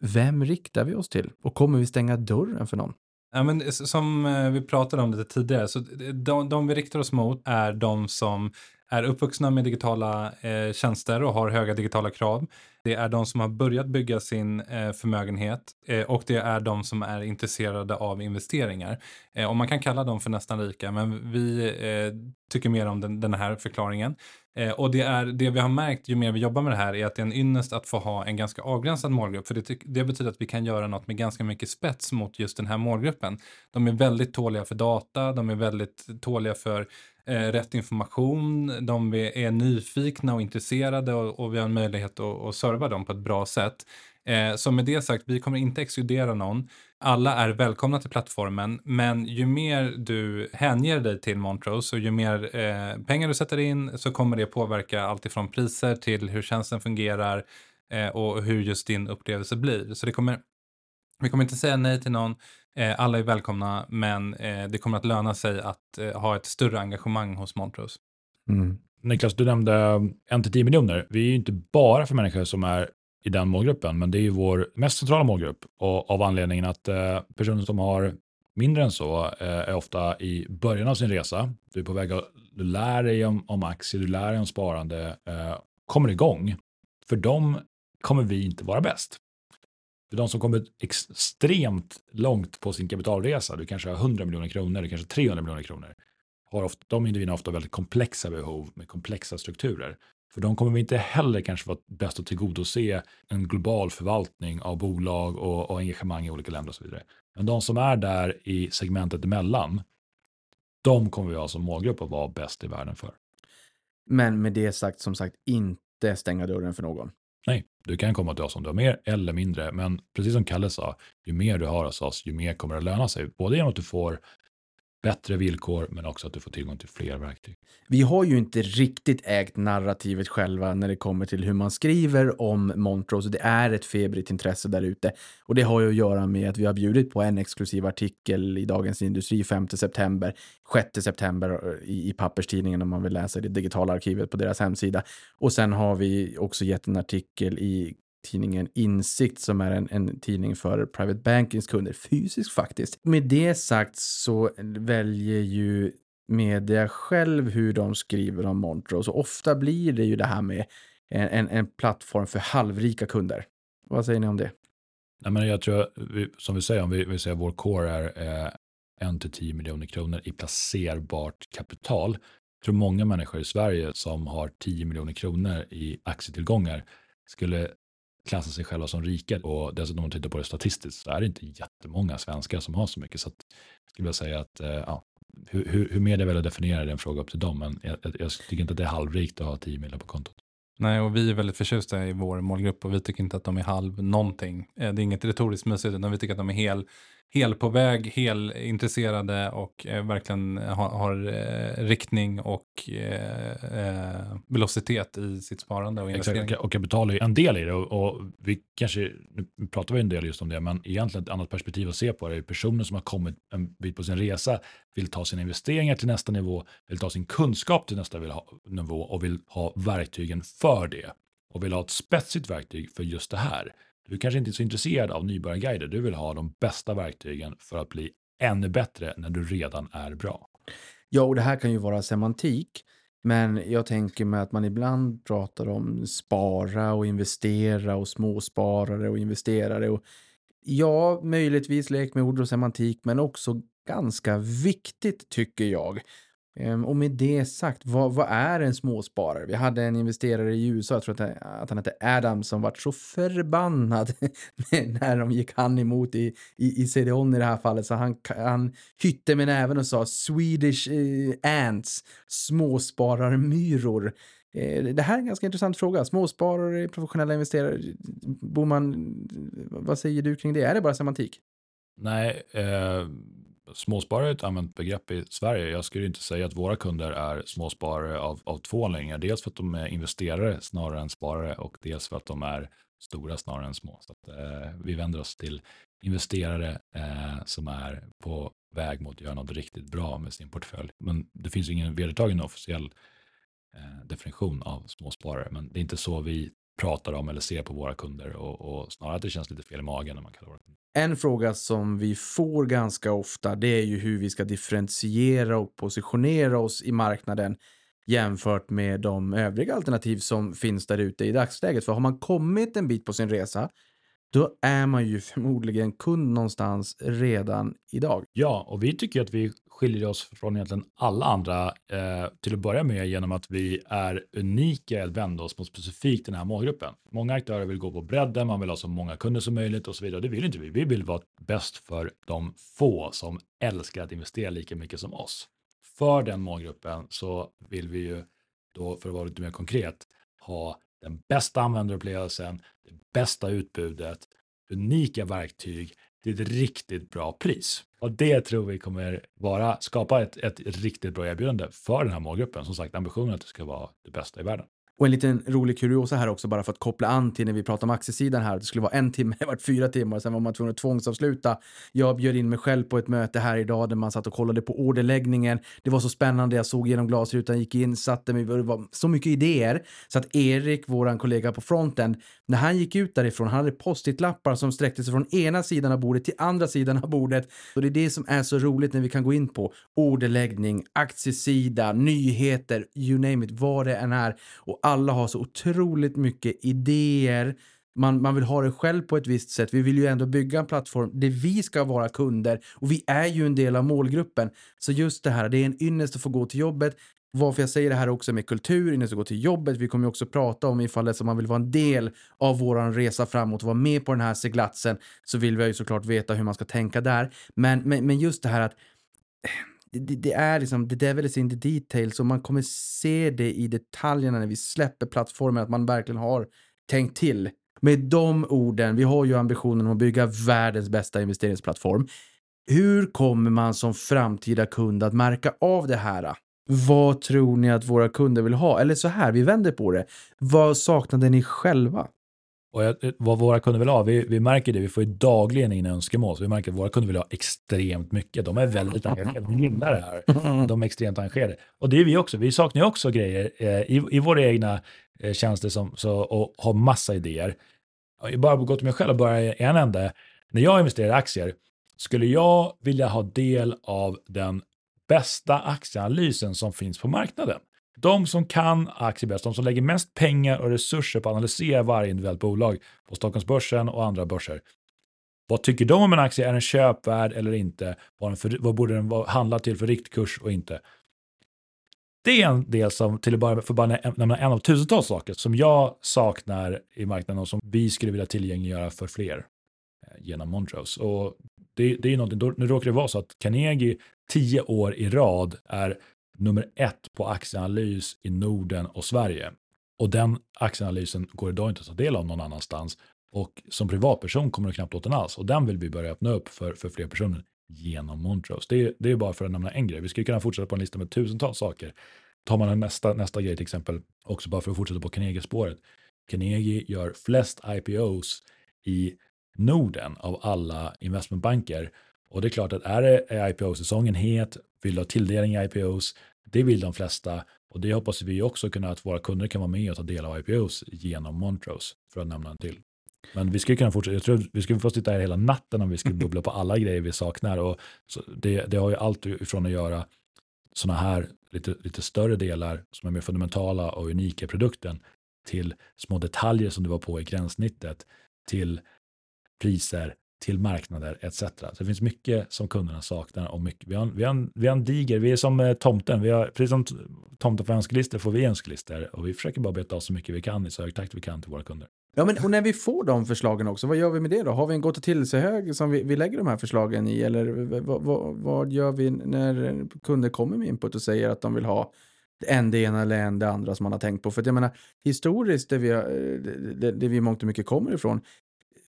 Vem riktar vi oss till? Och kommer vi stänga dörren för någon? Ja, men som eh, vi pratade om lite tidigare, så de, de vi riktar oss mot är de som är uppvuxna med digitala eh, tjänster och har höga digitala krav. Det är de som har börjat bygga sin eh, förmögenhet eh, och det är de som är intresserade av investeringar. Eh, och man kan kalla dem för nästan rika, men vi tycker mer om den, den här förklaringen. Eh, och det, är, det vi har märkt ju mer vi jobbar med det här är att det är en ynnest att få ha en ganska avgränsad målgrupp. För det, det betyder att vi kan göra något med ganska mycket spets mot just den här målgruppen. De är väldigt tåliga för data, de är väldigt tåliga för Eh, rätt information, de är nyfikna och intresserade och, och vi har en möjlighet att, att serva dem på ett bra sätt. Eh, så med det sagt, vi kommer inte exkludera någon. Alla är välkomna till plattformen, men ju mer du hänger dig till Montrose och ju mer eh, pengar du sätter in så kommer det påverka allt ifrån priser till hur tjänsten fungerar eh, och hur just din upplevelse blir. Så det kommer, vi kommer inte säga nej till någon, eh, alla är välkomna, men eh, det kommer att löna sig att eh, ha ett större engagemang hos Montrose. Mm. Niklas, du nämnde 1-10 miljoner. Vi är ju inte bara för människor som är i den målgruppen, men det är ju vår mest centrala målgrupp och av anledningen att personer som har mindre än så är ofta i början av sin resa. Du är på väg att, du lär dig om, om aktier, du lär dig om sparande, kommer igång. För dem kommer vi inte vara bäst. För de som kommer extremt långt på sin kapitalresa, du kanske har 100 miljoner kronor, du kanske har 300 miljoner kronor, har ofta, de individerna har ofta väldigt komplexa behov med komplexa strukturer. För de kommer vi inte heller kanske vara bäst att tillgodose en global förvaltning av bolag och, och engagemang i olika länder och så vidare. Men de som är där i segmentet emellan, de kommer vi ha som målgrupp att vara bäst i världen för. Men med det sagt, som sagt, inte stänga dörren för någon. Nej, du kan komma till oss om du har mer eller mindre, men precis som Kalle sa, ju mer du har hos oss, ju mer kommer det att löna sig. Både genom att du får bättre villkor, men också att du får tillgång till fler verktyg. Vi har ju inte riktigt ägt narrativet själva när det kommer till hur man skriver om Montrose. Det är ett febrigt intresse där ute. Och det har ju att göra med att vi har bjudit på en exklusiv artikel i Dagens Industri 5 september, 6 september eh, i, i papperstidningen om man vill läsa det digitala arkivet på deras hemsida. Och sen har vi också gett en artikel i tidningen Insikt som är en, en tidning för private bankings kunder, fysiskt faktiskt. Med det sagt så väljer ju media själv hur de skriver om Montrose och ofta blir det ju det här med en, en, en plattform för halvrika kunder. Vad säger ni om det? Nej, men jag tror, vi, som vi säger, om vi, vi säger vår core är eh, 1-10 miljoner kronor i placerbart kapital. Jag tror många människor i Sverige som har 10 miljoner kronor i aktietillgångar skulle klassa sig själva som rika och dessutom om man tittar på det statistiskt så är det inte jättemånga svenskar som har så mycket. Så att, skulle jag säga att eh, ja, hur, hur, media väljer att definiera det är en fråga upp till dem, men jag, jag tycker inte att det är halvrikt att ha 10 miljoner på kontot. Nej, och vi är väldigt förtjusta i vår målgrupp och vi tycker inte att de är halv någonting. Eh, Det är inget retoriskt mysigt, utan vi tycker att de är hel, hel på väg, hel intresserade och eh, verkligen har, har eh, riktning och eh, eh, velocitet i sitt sparande och investering. Exakt, och kapital är en del i det och, och vi kanske, nu pratar vi en del just om det, men egentligen ett annat perspektiv att se på det är personer som har kommit en bit på sin resa, vill ta sina investeringar till nästa nivå, vill ta sin kunskap till nästa nivå och vill ha verktygen för det. Och vill ha ett spetsigt verktyg för just det här. Du kanske inte är så intresserad av nybörjarguider, du vill ha de bästa verktygen för att bli ännu bättre när du redan är bra. Ja, och det här kan ju vara semantik. Men jag tänker mig att man ibland pratar om spara och investera och småsparare och investerare. Och ja, möjligtvis lek med ord och semantik, men också ganska viktigt tycker jag. Ehm, och med det sagt, vad, vad är en småsparare? Vi hade en investerare i USA, jag tror att, att han hette Adam, som var så förbannad när de gick han emot i, i, i CDON i det här fallet. Så han, han hytte med näven och sa Swedish eh, ants, småspararmyror. Eh, det här är en ganska intressant fråga. Småsparare, professionella investerare. Boman, vad säger du kring det? Är det bara semantik? Nej, eh, småsparare är ett använt begrepp i Sverige. Jag skulle inte säga att våra kunder är småsparare av, av två anledningar. Dels för att de är investerare snarare än sparare och dels för att de är stora snarare än små. Så att, eh, vi vänder oss till investerare eh, som är på väg mot att göra något riktigt bra med sin portfölj. Men det finns ingen vedertagen officiell eh, definition av småsparare, men det är inte så vi pratar om eller ser på våra kunder och, och snarare att det känns lite fel i magen när man kallar våra kunder. En fråga som vi får ganska ofta det är ju hur vi ska differentiera och positionera oss i marknaden jämfört med de övriga alternativ som finns där ute i dagsläget. För har man kommit en bit på sin resa då är man ju förmodligen kund någonstans redan idag. Ja, och vi tycker att vi skiljer oss från egentligen alla andra eh, till att börja med genom att vi är unika i att vända oss mot specifikt den här målgruppen. Många aktörer vill gå på bredden, man vill ha så många kunder som möjligt och så vidare. Det vill inte vi. Vi vill vara bäst för de få som älskar att investera lika mycket som oss. För den målgruppen så vill vi ju då, för att vara lite mer konkret, ha den bästa användarupplevelsen, det bästa utbudet, unika verktyg till ett riktigt bra pris. Och det tror vi kommer vara, skapa ett, ett riktigt bra erbjudande för den här målgruppen. Som sagt, ambitionen är att det ska vara det bästa i världen. Och en liten rolig kuriosa här också, bara för att koppla an till när vi pratar om aktiesidan här. Det skulle vara en timme, det vart fyra timmar, sen var man tvungen att tvångsavsluta. Jag bjöd in mig själv på ett möte här idag där man satt och kollade på orderläggningen. Det var så spännande, jag såg genom glasrutan, gick in, satte mig, det var så mycket idéer. Så att Erik, våran kollega på fronten, när han gick ut därifrån, han hade post-it-lappar som sträckte sig från ena sidan av bordet till andra sidan av bordet. Och det är det som är så roligt när vi kan gå in på orderläggning, aktiesida, nyheter, you name it, vad det än är. Och alla har så otroligt mycket idéer. Man, man vill ha det själv på ett visst sätt. Vi vill ju ändå bygga en plattform där vi ska vara kunder och vi är ju en del av målgruppen. Så just det här, det är en ynnest att få gå till jobbet. Varför jag säger det här också med kultur, ynnest att gå till jobbet. Vi kommer ju också prata om ifall det som man vill vara en del av våran resa framåt och vara med på den här seglatsen så vill vi ju såklart veta hur man ska tänka där. Men, men, men just det här att det, det, är liksom, the devil is in the details och man kommer se det i detaljerna när vi släpper plattformen, att man verkligen har tänkt till. Med de orden, vi har ju ambitionen att bygga världens bästa investeringsplattform. Hur kommer man som framtida kund att märka av det här? Vad tror ni att våra kunder vill ha? Eller så här, vi vänder på det. Vad saknade ni själva? Och vad våra kunder vill ha, vi, vi märker det, vi får ju dagligen in önskemål, så vi märker att våra kunder vill ha extremt mycket. De är väldigt engagerade, de gillar det här. De är extremt engagerade. Och det är vi också, vi saknar ju också grejer eh, i, i våra egna eh, tjänster som, så, och har massa idéer. Jag bara gå till mig själv och börja en ände. När jag investerar i aktier, skulle jag vilja ha del av den bästa aktieanalysen som finns på marknaden? De som kan aktier bäst, de som lägger mest pengar och resurser på att analysera varje individuellt bolag på Stockholmsbörsen och andra börser. Vad tycker de om en aktie? Är den köpvärd eller inte? Vad, för, vad borde den handla till för riktkurs och inte? Det är en del som, till att börja för bara nämna en av tusentals saker, som jag saknar i marknaden och som vi skulle vilja tillgängliggöra för fler eh, genom Montrose. Och det, det är någonting, nu råkar det vara så att Carnegie tio år i rad är nummer ett på aktieanalys i Norden och Sverige. Och den aktieanalysen går idag inte att ta del av någon annanstans. Och som privatperson kommer du knappt åt den alls. Och den vill vi börja öppna upp för, för fler personer genom Montrose. Det är, det är bara för att nämna en grej. Vi skulle kunna fortsätta på en lista med tusentals saker. Tar man en nästa, nästa grej till exempel, också bara för att fortsätta på Carnegie-spåret. Carnegie gör flest IPOs i Norden av alla investmentbanker. Och det är klart att är, det, är IPO-säsongen het, vill du ha tilldelning i IPOs, det vill de flesta och det hoppas vi också kunna att våra kunder kan vara med och ta del av IPOs genom Montrose, för att nämna en till. Men vi skulle kunna fortsätta, jag tror vi skulle få sitta här hela natten om vi skulle bubbla på alla grejer vi saknar. Och det, det har ju allt ifrån att göra sådana här lite, lite större delar som är mer fundamentala och unika i produkten till små detaljer som du var på i gränssnittet till priser, till marknader etc. Så det finns mycket som kunderna saknar och mycket, vi, har, vi, har, vi har en diger, vi är som eh, tomten, vi har, precis som tomten får önskelistor får vi önskelistor och vi försöker bara beta av så mycket vi kan i så hög takt vi kan till våra kunder. Ja, men och när vi får de förslagen också, vad gör vi med det då? Har vi en gå till sig hög som vi, vi lägger de här förslagen i eller vad, vad, vad gör vi när kunder kommer med input och säger att de vill ha en det ena eller en det andra som man har tänkt på. För att jag menar, historiskt, där vi, har, eh, det, det vi mångt och mycket kommer ifrån,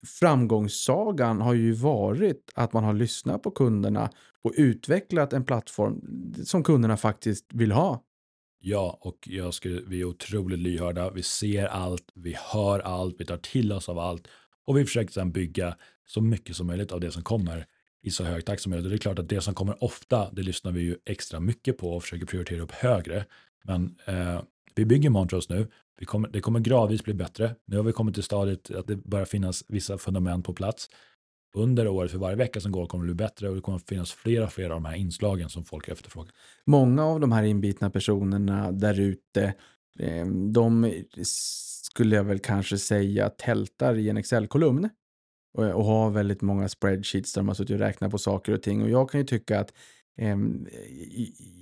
framgångssagan har ju varit att man har lyssnat på kunderna och utvecklat en plattform som kunderna faktiskt vill ha. Ja, och jag skulle, vi är otroligt lyhörda. Vi ser allt, vi hör allt, vi tar till oss av allt och vi försöker sedan bygga så mycket som möjligt av det som kommer i så hög takt som möjligt. Och det är klart att det som kommer ofta, det lyssnar vi ju extra mycket på och försöker prioritera upp högre. Men eh, vi bygger Montrose nu. Vi kommer, det kommer gradvis bli bättre. Nu har vi kommit till stadiet att det börjar finnas vissa fundament på plats. Under året, för varje vecka som går, kommer det bli bättre och det kommer finnas flera och flera av de här inslagen som folk efterfrågar. Många av de här inbitna personerna där ute, eh, de skulle jag väl kanske säga tältar i en Excel-kolumn eh, och, har väldigt många spreadsheets där man suttit och räknat på saker och ting. Och jag kan ju tycka att Ehm,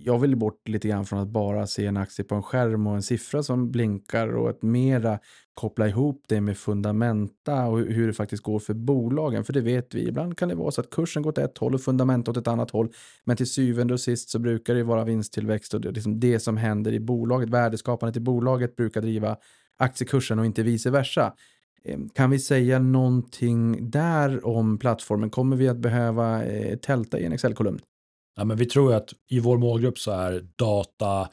jag vill bort lite grann från att bara se en aktie på en skärm och en siffra som blinkar och att mera koppla ihop det med fundamenta och hur det faktiskt går för bolagen. För det vet vi, ibland kan det vara så att kursen går åt ett håll och fundamenta åt ett annat håll. Men till syvende och sist så brukar det vara vinsttillväxt och det, liksom det som händer i bolaget, värdeskapandet i bolaget brukar driva aktiekursen och inte vice versa. Ehm, kan vi säga någonting där om plattformen? Kommer vi att behöva eh, tälta i en Excel-kolumn? Ja, men vi tror att i vår målgrupp så är data,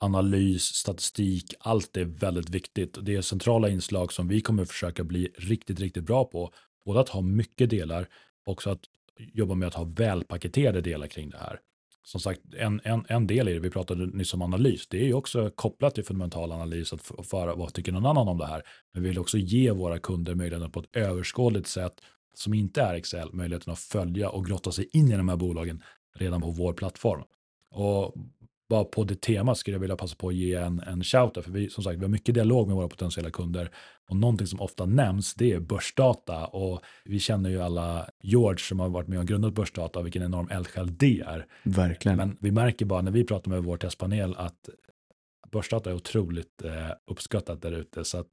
analys, statistik, allt är väldigt viktigt. Det är centrala inslag som vi kommer försöka bli riktigt, riktigt bra på. Både att ha mycket delar, också att jobba med att ha välpaketerade delar kring det här som sagt, en, en, en del i det, vi pratade nyss om analys, det är ju också kopplat till fundamental analys, att föra vad tycker någon annan om det här. Men vi vill också ge våra kunder möjligheten på ett överskådligt sätt, som inte är Excel, möjligheten att följa och grotta sig in i de här bolagen redan på vår plattform. Och bara på det temat skulle jag vilja passa på att ge en, en shout för vi, som sagt, vi har mycket dialog med våra potentiella kunder och någonting som ofta nämns det är börsdata och vi känner ju alla George som har varit med och grundat börsdata och vilken enorm eldsjäl det är. Verkligen. Men vi märker bara när vi pratar med vår testpanel att börsdata är otroligt eh, uppskattat där ute så att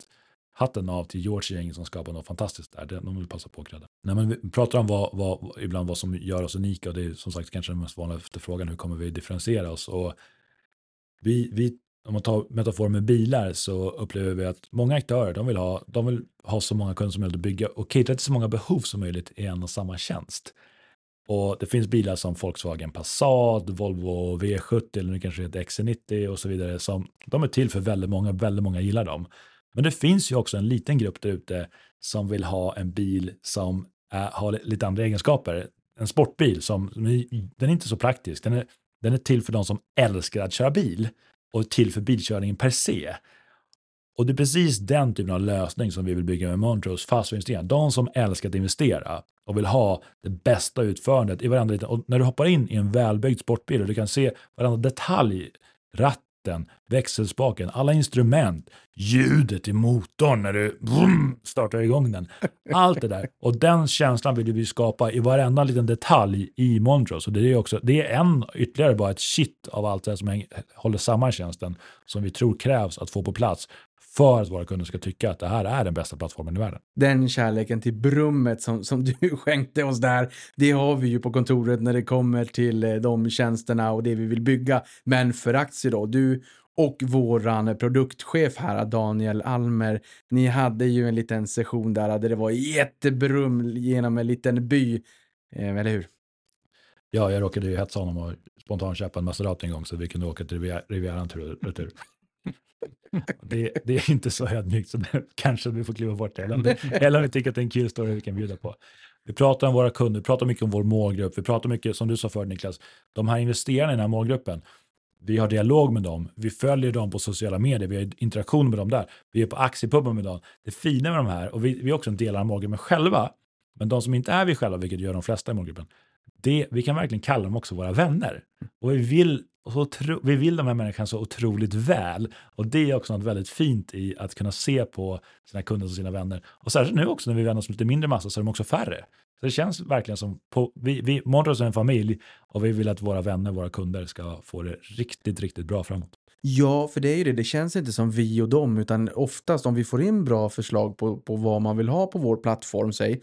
hatten av till George gäng som skapar något fantastiskt där. De vill passa på att credda. Nej, men vi pratar om vad, vad, ibland vad som gör oss unika och det är som sagt kanske den mest vanliga efterfrågan. Hur kommer vi differentiera oss? Och vi, vi, om man tar metafor med bilar så upplever vi att många aktörer de vill ha, de vill ha så många kunder som möjligt att bygga och catera till så många behov som möjligt i en och samma tjänst. Och det finns bilar som Volkswagen Passat, Volvo V70 eller nu kanske det heter XC90 och så vidare som de är till för väldigt många, väldigt många gillar dem. Men det finns ju också en liten grupp där ute som vill ha en bil som är, har lite andra egenskaper. En sportbil som, den är inte så praktisk. Den är, den är till för de som älskar att köra bil och till för bilkörningen per se. Och det är precis den typen av lösning som vi vill bygga med Montrose fast investeringar. De som älskar att investera och vill ha det bästa utförandet i varenda liten. Och när du hoppar in i en välbyggd sportbil och du kan se varenda detalj, ratt ratten, växelspaken, alla instrument, ljudet i motorn när du vroom, startar igång den. Allt det där. Och den känslan vill vi skapa i varenda liten detalj i Montrose. Och det är, också, det är en, ytterligare bara ett shit av allt det som håller samman tjänsten som vi tror krävs att få på plats för att våra kunder ska tycka att det här är den bästa plattformen i världen. Den kärleken till brummet som, som du skänkte oss där, det har vi ju på kontoret när det kommer till eh, de tjänsterna och det vi vill bygga. Men för aktier då, du och våran produktchef här, Daniel Almer, ni hade ju en liten session där, där det var jättebrum genom en liten by, eh, eller hur? Ja, jag råkade ju hetsa honom och spontant köpa en Maserati en gång så vi kunde åka till Rivieran tur och retur. Det, det, är inte så ödmjukt så kanske vi får kliva bort det. Eller om, det, eller om vi tycker att det är en kul story vi kan bjuda på. Vi pratar om våra kunder, vi pratar mycket om vår målgrupp, vi pratar mycket, som du sa förut Niklas, de här investerarna i den här målgruppen, vi har dialog med dem, vi följer dem på sociala medier, vi har interaktion med dem där, vi är på aktiepubben med dem. Det fina med de här, och vi, vi är också en del av målgruppen själva, men de som inte är vi själva, vilket gör de flesta i målgruppen, det, vi kan verkligen kalla dem också våra vänner. Och vi vill och så otro, vi vill de här människorna så otroligt väl. Och det är också något väldigt fint i att kunna se på sina kunder som sina vänner. Och särskilt nu också när vi vänder oss lite mindre massa så är de också färre. Så det känns verkligen som, på, vi, vi Montrose är en familj och vi vill att våra vänner, våra kunder ska få det riktigt, riktigt bra framåt. Ja, för det är ju det. Det känns inte som vi och dem, utan oftast om vi får in bra förslag på, på vad man vill ha på vår plattform, säg,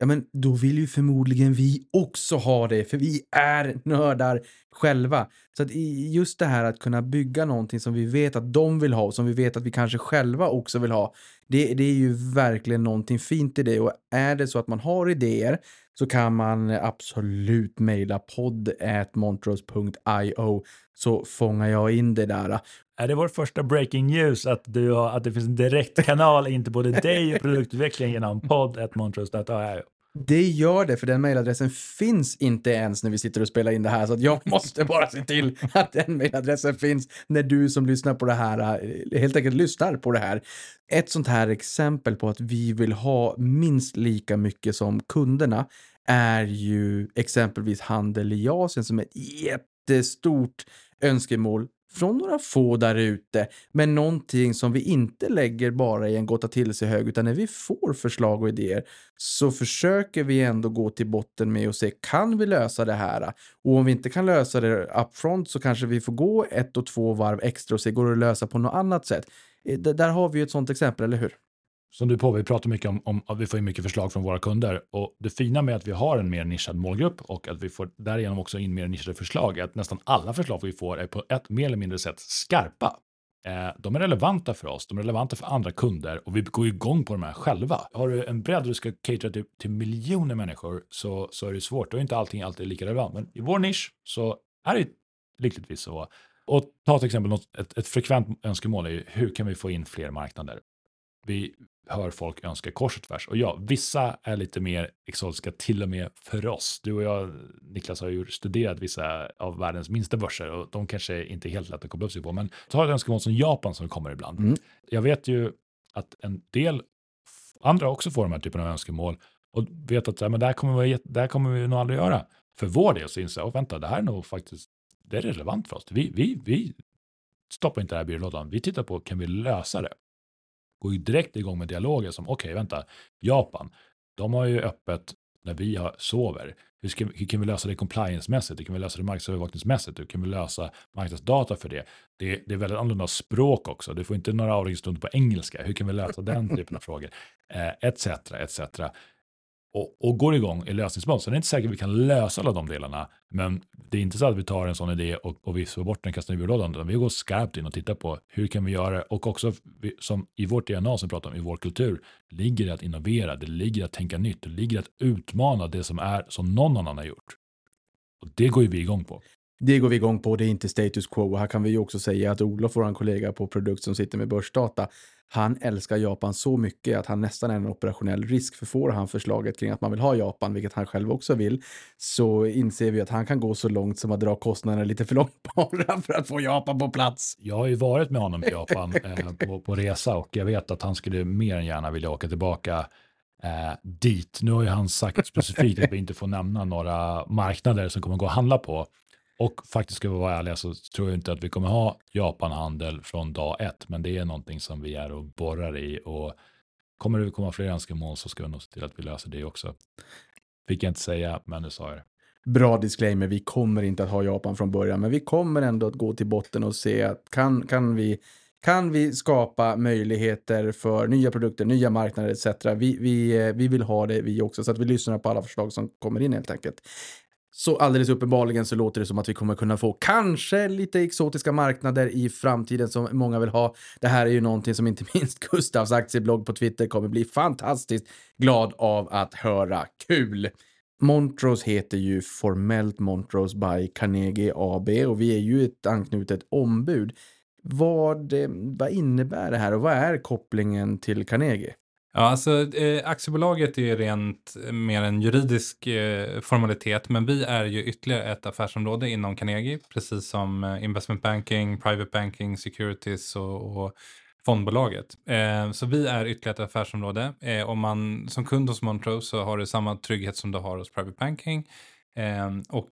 ja men då vill ju förmodligen vi också ha det, för vi är nördar själva. Så att just det här att kunna bygga någonting som vi vet att de vill ha och som vi vet att vi kanske själva också vill ha, det, det är ju verkligen någonting fint i det. Och är det så att man har idéer så kan man absolut mejla podd.montrose.io så fångar jag in det där. Är det vår första breaking news att, du har, att det finns en direktkanal in till både dig och produktutvecklingen genom podd.montrose.io? Det gör det, för den mejladressen finns inte ens när vi sitter och spelar in det här, så att jag måste bara se till att den mejladressen finns när du som lyssnar på det här helt enkelt lyssnar på det här. Ett sånt här exempel på att vi vill ha minst lika mycket som kunderna är ju exempelvis handel i Asien som är ett jättestort önskemål från några få där ute, men någonting som vi inte lägger bara i en gotta till sig hög, utan när vi får förslag och idéer så försöker vi ändå gå till botten med och se, kan vi lösa det här? Och om vi inte kan lösa det upfront så kanske vi får gå ett och två varv extra och se, går det att lösa på något annat sätt? Eh, där har vi ju ett sånt exempel, eller hur? Som du på, vi pratar mycket om, om att vi får in mycket förslag från våra kunder och det fina med att vi har en mer nischad målgrupp och att vi får därigenom också in mer nischade förslag är att nästan alla förslag vi får är på ett mer eller mindre sätt skarpa. Eh, de är relevanta för oss, de är relevanta för andra kunder och vi går igång på de här själva. Har du en bredd och du ska catera till, till miljoner människor så, så är det svårt, då är inte allting alltid lika relevant. Men i vår nisch så är det lyckligtvis så. Och ta till exempel något, ett, ett frekvent önskemål är ju hur kan vi få in fler marknader? Vi, hör folk önska kors och tvärs. Och ja, vissa är lite mer exotiska, till och med för oss. Du och jag, Niklas, har ju studerat vissa av världens minsta börser och de kanske inte är helt lätt att koppla upp sig på. Men ta ett önskemål som Japan som kommer ibland. Mm. Jag vet ju att en del andra också får de här typerna av önskemål och vet att men det, här kommer vi, det här kommer vi nog aldrig göra. För vår del så inser jag, vänta, det här är nog faktiskt det är relevant för oss. Vi, vi, vi stoppar inte det här byrålådan. Vi tittar på, kan vi lösa det? Går ju direkt igång med dialoger som, okej, okay, vänta, Japan, de har ju öppet när vi har, sover. Hur, ska, hur kan vi lösa det compliance-mässigt? Hur kan vi lösa det marknadsövervakningsmässigt? Hur kan vi lösa marknadsdata för det? Det, det är väldigt annorlunda språk också. Du får inte några avringstunder på engelska. Hur kan vi lösa den typen av frågor? Eh, etc, etc och, och går igång i lösningsmål. Så det är inte säkert att vi kan lösa alla de delarna, men det är inte så att vi tar en sån idé och, och vi får bort den, kastar i byrålådan, utan vi går skarpt in och tittar på hur kan vi göra det och också som i vårt DNA som vi pratar om, i vår kultur, ligger det att innovera, det ligger att tänka nytt, det ligger att utmana det som är som någon annan har gjort. Och det går ju vi igång på. Det går vi igång på, det är inte status quo. Och här kan vi ju också säga att Olof, vår kollega på produkt som sitter med börsdata, han älskar Japan så mycket att han nästan är en operationell risk. För får han förslaget kring att man vill ha Japan, vilket han själv också vill, så inser vi att han kan gå så långt som att dra kostnaderna lite för långt bara för att få Japan på plats. Jag har ju varit med honom i Japan eh, på, på resa och jag vet att han skulle mer än gärna vilja åka tillbaka eh, dit. Nu har ju han sagt specifikt att vi inte får nämna några marknader som kommer gå att handla på. Och faktiskt ska vi vara ärliga så tror jag inte att vi kommer ha Japanhandel från dag ett, men det är någonting som vi är och borrar i och kommer det komma fler önskemål så ska vi nog se till att vi löser det också. Fick jag inte säga, men nu sa jag det. Bra disclaimer, vi kommer inte att ha Japan från början, men vi kommer ändå att gå till botten och se att kan, kan vi kan vi skapa möjligheter för nya produkter, nya marknader etc. Vi, vi, eh, vi vill ha det vi också, så att vi lyssnar på alla förslag som kommer in helt enkelt. Så alldeles uppenbarligen så låter det som att vi kommer kunna få kanske lite exotiska marknader i framtiden som många vill ha. Det här är ju någonting som inte minst Gustavs aktieblogg på Twitter kommer bli fantastiskt glad av att höra. Kul! Montrose heter ju formellt Montrose by Carnegie AB och vi är ju ett anknutet ombud. Vad, eh, vad innebär det här och vad är kopplingen till Carnegie? Ja, alltså eh, aktiebolaget är ju rent eh, mer en juridisk eh, formalitet, men vi är ju ytterligare ett affärsområde inom Carnegie, precis som eh, investment banking, private banking, securities och, och fondbolaget. Eh, så vi är ytterligare ett affärsområde. Eh, om man som kund hos Montrose så har du samma trygghet som du har hos private banking. Eh, och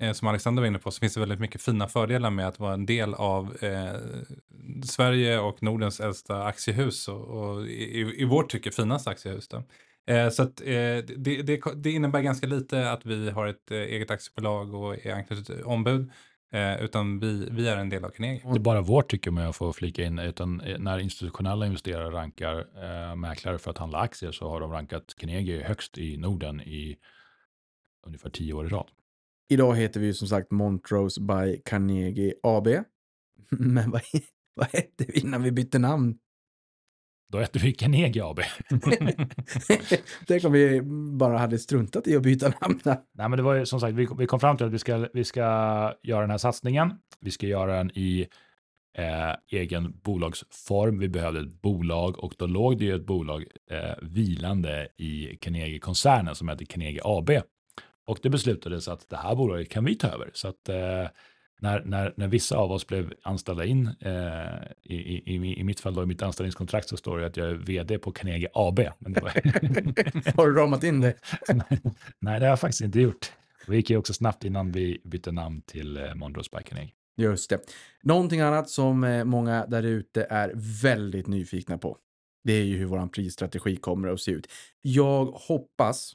Eh, som Alexander var inne på så finns det väldigt mycket fina fördelar med att vara en del av eh, Sverige och Nordens äldsta aktiehus och, och i, i vårt tycke finaste aktiehus. Då. Eh, så att, eh, det, det, det, innebär ganska lite att vi har ett eh, eget aktiebolag och är anknutet ombud. Eh, utan vi, vi är en del av Carnegie. Det är bara vårt tycker om jag får flika in, utan eh, när institutionella investerare rankar eh, mäklare för att handla aktier så har de rankat Carnegie högst i Norden i ungefär tio år i rad. Idag heter vi ju som sagt Montrose by Carnegie AB. Men vad, vad hette vi innan vi bytte namn? Då hette vi Carnegie AB. Tänk om vi bara hade struntat i att byta namn. Nej, men det var ju som sagt, vi, vi kom fram till att vi ska, vi ska göra den här satsningen. Vi ska göra den i eh, egen bolagsform. Vi behövde ett bolag och då låg det ju ett bolag eh, vilande i Carnegie-koncernen som hette Carnegie AB. Och det beslutades att det här bolaget kan vi ta över. Så att eh, när, när, när vissa av oss blev anställda in, eh, i, i, i mitt fall då i mitt anställningskontrakt så står det att jag är vd på Carnegie AB. Var... Har du ramat in det? Nej, det har jag faktiskt inte gjort. Det gick ju också snabbt innan vi bytte namn till eh, Montrose by Carnegie. Just det. Någonting annat som eh, många där ute är väldigt nyfikna på. Det är ju hur vår prisstrategi kommer att se ut. Jag hoppas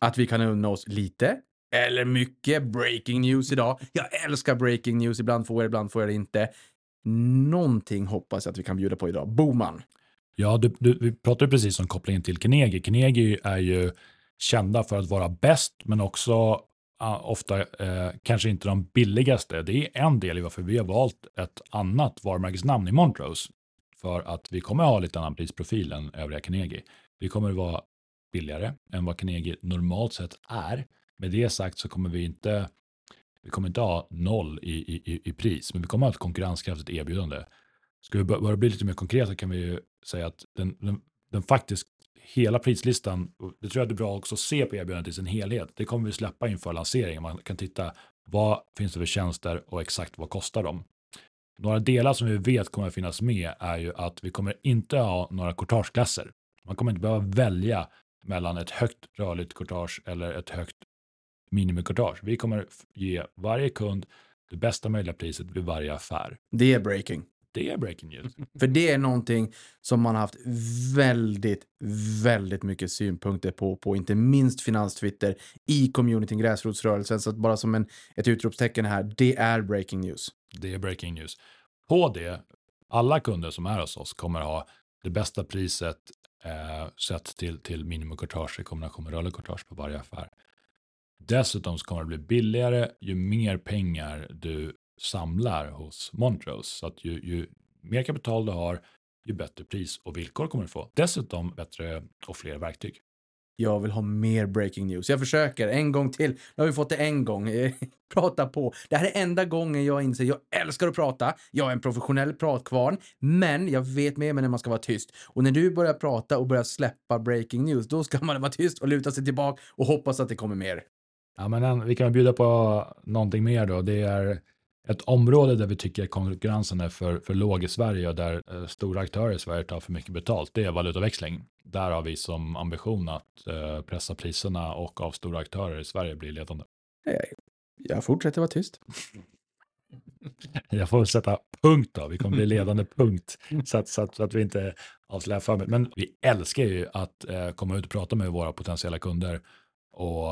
att vi kan unna oss lite eller mycket breaking news idag. Jag älskar breaking news. Ibland får jag det, ibland får jag det inte. Någonting hoppas jag att vi kan bjuda på idag. Boman. Ja, du, du, vi pratade precis om kopplingen till Carnegie. Carnegie är ju kända för att vara bäst, men också uh, ofta uh, kanske inte de billigaste. Det är en del i varför vi har valt ett annat varumärkesnamn i Montrose. För att vi kommer ha lite annan prisprofil än övriga Carnegie. Vi kommer vara billigare än vad Carnegie normalt sett är. Med det sagt så kommer vi inte, vi kommer inte ha noll i, i, i pris, men vi kommer ha ett konkurrenskraftigt erbjudande. Ska vi börja bli lite mer konkreta kan vi ju säga att den, den, den faktiskt hela prislistan, det tror jag är bra också att se på erbjudandet i sin helhet. Det kommer vi släppa inför lanseringen. Man kan titta vad finns det för tjänster och exakt vad kostar de. Några delar som vi vet kommer att finnas med är ju att vi kommer inte ha några courtageklasser. Man kommer inte behöva välja mellan ett högt rörligt courtage eller ett högt minimicourtage. Vi kommer ge varje kund det bästa möjliga priset vid varje affär. Det är breaking. Det är breaking news. För det är någonting som man har haft väldigt, väldigt mycket synpunkter på, på inte minst finanstwitter i communityn, gräsrotsrörelsen. Så att bara som en, ett utropstecken här, det är breaking news. Det är breaking news. På det, alla kunder som är hos oss kommer ha det bästa priset eh, sett till, till minimikortage i kombination med rörlig courtage på varje affär. Dessutom så kommer det bli billigare ju mer pengar du samlar hos Montrose. Så att ju, ju mer kapital du har, ju bättre pris och villkor kommer du få. Dessutom bättre och fler verktyg. Jag vill ha mer breaking news. Jag försöker en gång till. Nu har vi fått det en gång. prata på. Det här är enda gången jag inser jag älskar att prata. Jag är en professionell pratkvarn, men jag vet med mig när man ska vara tyst. Och när du börjar prata och börjar släppa breaking news, då ska man vara tyst och luta sig tillbaka och hoppas att det kommer mer. Ja, men vi kan bjuda på någonting mer då. Det är ett område där vi tycker konkurrensen är för, för låg i Sverige och där eh, stora aktörer i Sverige tar för mycket betalt. Det är valutaväxling. Där har vi som ambition att eh, pressa priserna och av stora aktörer i Sverige bli ledande. Jag fortsätter vara tyst. Jag får sätta punkt då. Vi kommer bli ledande punkt så att, så att, så att vi inte avslöjar för mycket. Men vi älskar ju att eh, komma ut och prata med våra potentiella kunder och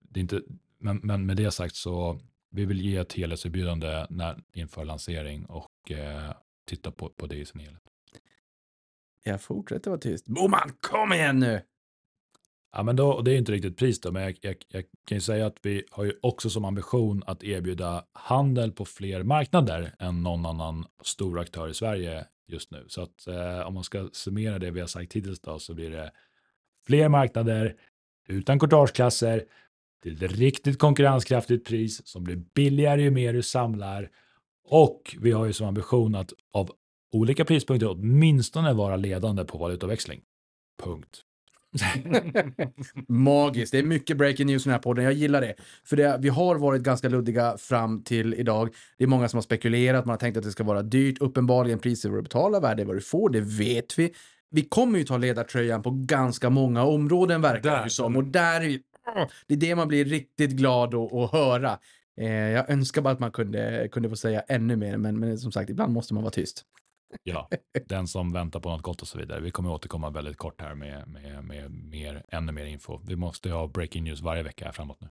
det är inte, men, men med det sagt så vi vill ge ett helhetserbjudande när, inför lansering och eh, titta på, på det i sin helhet. Jag fortsätter vara tyst. Boman, kom igen nu! Ja, men då, det är inte riktigt pris då, men jag, jag, jag, kan ju säga att vi har ju också som ambition att erbjuda handel på fler marknader än någon annan stor aktör i Sverige just nu. Så att eh, om man ska summera det vi har sagt hittills då, så blir det fler marknader utan courtageklasser till ett riktigt konkurrenskraftigt pris som blir billigare ju mer du samlar. Och vi har ju som ambition att av olika prispunkter åtminstone vara ledande på valutaväxling. Punkt. Magiskt. Det är mycket breaking news i den här podden. Jag gillar det. För det, vi har varit ganska luddiga fram till idag. Det är många som har spekulerat. Man har tänkt att det ska vara dyrt. Uppenbarligen priser vad du betalar, värde vad du får. Det vet vi. Vi kommer ju ta ledartröjan på ganska många områden verkar det som. Och där det är det man blir riktigt glad att, höra. Eh, jag önskar bara att man kunde, kunde få säga ännu mer, men, men som sagt, ibland måste man vara tyst. Ja, den som väntar på något gott och så vidare. Vi kommer återkomma väldigt kort här med, med, med mer, ännu mer info. Vi måste ha breaking news varje vecka här framåt nu.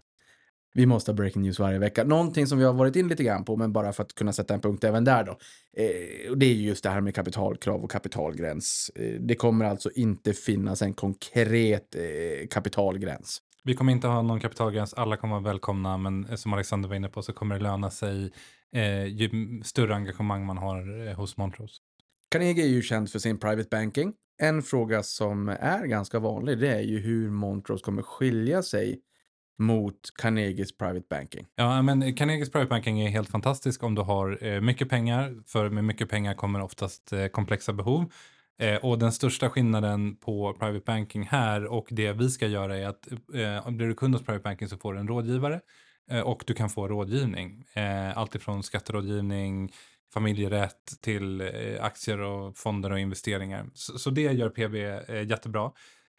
Vi måste ha breaking news varje vecka. Någonting som vi har varit in lite grann på, men bara för att kunna sätta en punkt även där då. Eh, det är just det här med kapitalkrav och kapitalgräns. Eh, det kommer alltså inte finnas en konkret eh, kapitalgräns. Vi kommer inte ha någon kapitalgräns, alla kommer vara välkomna, men som Alexander var inne på så kommer det löna sig eh, ju större engagemang man har eh, hos Montrose. Carnegie är ju känd för sin private banking. En fråga som är ganska vanlig det är ju hur Montrose kommer skilja sig mot Carnegies Private Banking. Ja, men Carnegies Private Banking är helt fantastisk om du har eh, mycket pengar, för med mycket pengar kommer oftast eh, komplexa behov. Eh, och den största skillnaden på Private Banking här och det vi ska göra är att eh, blir du kund hos Private Banking så får du en rådgivare eh, och du kan få rådgivning. Eh, Alltifrån skatterådgivning, familjerätt till eh, aktier och fonder och investeringar. Så, så det gör PB eh, jättebra.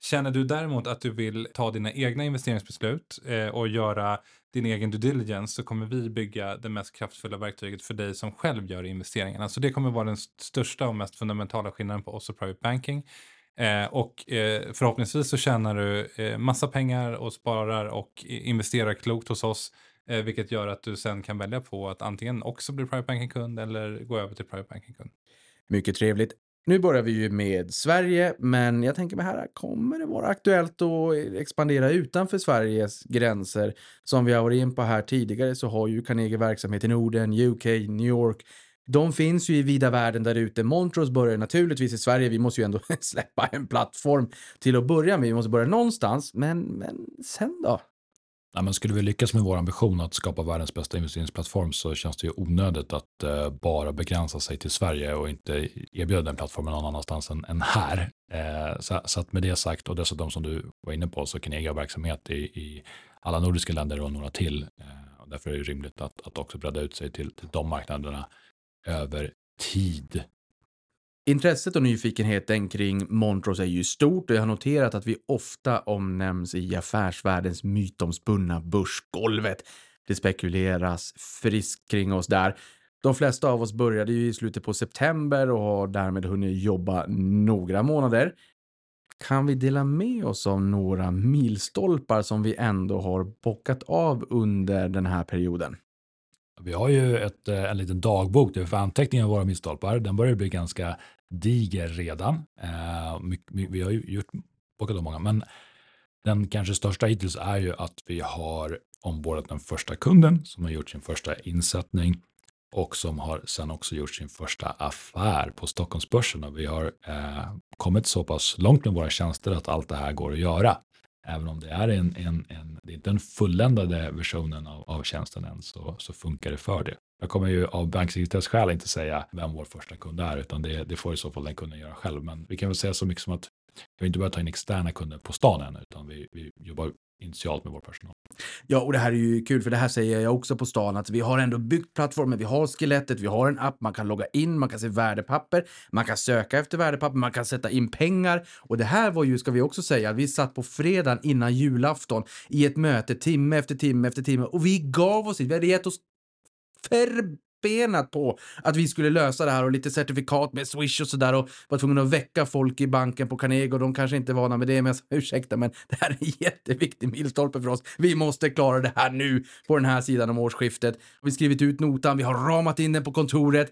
Känner du däremot att du vill ta dina egna investeringsbeslut eh, och göra din egen due diligence så kommer vi bygga det mest kraftfulla verktyget för dig som själv gör investeringarna. Så det kommer vara den största och mest fundamentala skillnaden på oss och private banking. Eh, och eh, förhoppningsvis så tjänar du eh, massa pengar och sparar och investerar klokt hos oss. Eh, vilket gör att du sen kan välja på att antingen också bli private banking-kund eller gå över till private banking-kund. Mycket trevligt. Nu börjar vi ju med Sverige, men jag tänker mig här, kommer det vara aktuellt att expandera utanför Sveriges gränser? Som vi har varit in på här tidigare så har ju Carnegie verksamhet i Norden, UK, New York. De finns ju i vida världen där ute. Montrose börjar naturligtvis i Sverige. Vi måste ju ändå släppa en plattform till att börja med. Vi måste börja någonstans, men, men sen då? Ja, men skulle vi lyckas med vår ambition att skapa världens bästa investeringsplattform så känns det ju onödigt att eh, bara begränsa sig till Sverige och inte erbjuda den plattformen någon annanstans än, än här. Eh, så, så, att med det sagt och dessutom som du var inne på så kan jag verksamhet i, i alla nordiska länder och några till. Eh, och därför är det rimligt att, att också bredda ut sig till, till de marknaderna över tid. Intresset och nyfikenheten kring Montrose är ju stort och jag har noterat att vi ofta omnämns i affärsvärldens mytomspunna börsgolvet. Det spekuleras friskt kring oss där. De flesta av oss började ju i slutet på september och har därmed hunnit jobba några månader. Kan vi dela med oss av några milstolpar som vi ändå har bockat av under den här perioden? Vi har ju ett, eh, en liten dagbok där vi får anteckningar av våra milstolpar. Den börjar bli ganska diger redan. Eh, vi har ju gjort bockat av många, men den kanske största hittills är ju att vi har ombordat den första kunden som har gjort sin första insättning och som har sen också gjort sin första affär på Stockholmsbörsen. Och vi har eh, kommit så pass långt med våra tjänster att allt det här går att göra. Även om det är en, en, en det är inte den fulländade versionen av, av tjänsten än så, så funkar det för det. Jag kommer ju av banksekretesskäl inte säga vem vår första kund är, utan det, det får i så fall den kunden göra själv. Men vi kan väl säga så mycket som att vi har inte börjat ta in externa kunder på stan än, utan vi, vi jobbar initialt med vår personal. Ja, och det här är ju kul, för det här säger jag också på stan, att vi har ändå byggt plattformen, vi har skelettet, vi har en app, man kan logga in, man kan se värdepapper, man kan söka efter värdepapper, man kan sätta in pengar. Och det här var ju, ska vi också säga, vi satt på fredagen innan julafton i ett möte timme efter timme efter timme och vi gav oss inte, vi hade gett oss för benat på att vi skulle lösa det här och lite certifikat med Swish och sådär och var tvungna att väcka folk i banken på Carnegie och de kanske inte är vana med det, men ursäkta, men det här är en jätteviktig milstolpe för oss. Vi måste klara det här nu på den här sidan om årsskiftet. Vi har skrivit ut notan, vi har ramat in den på kontoret.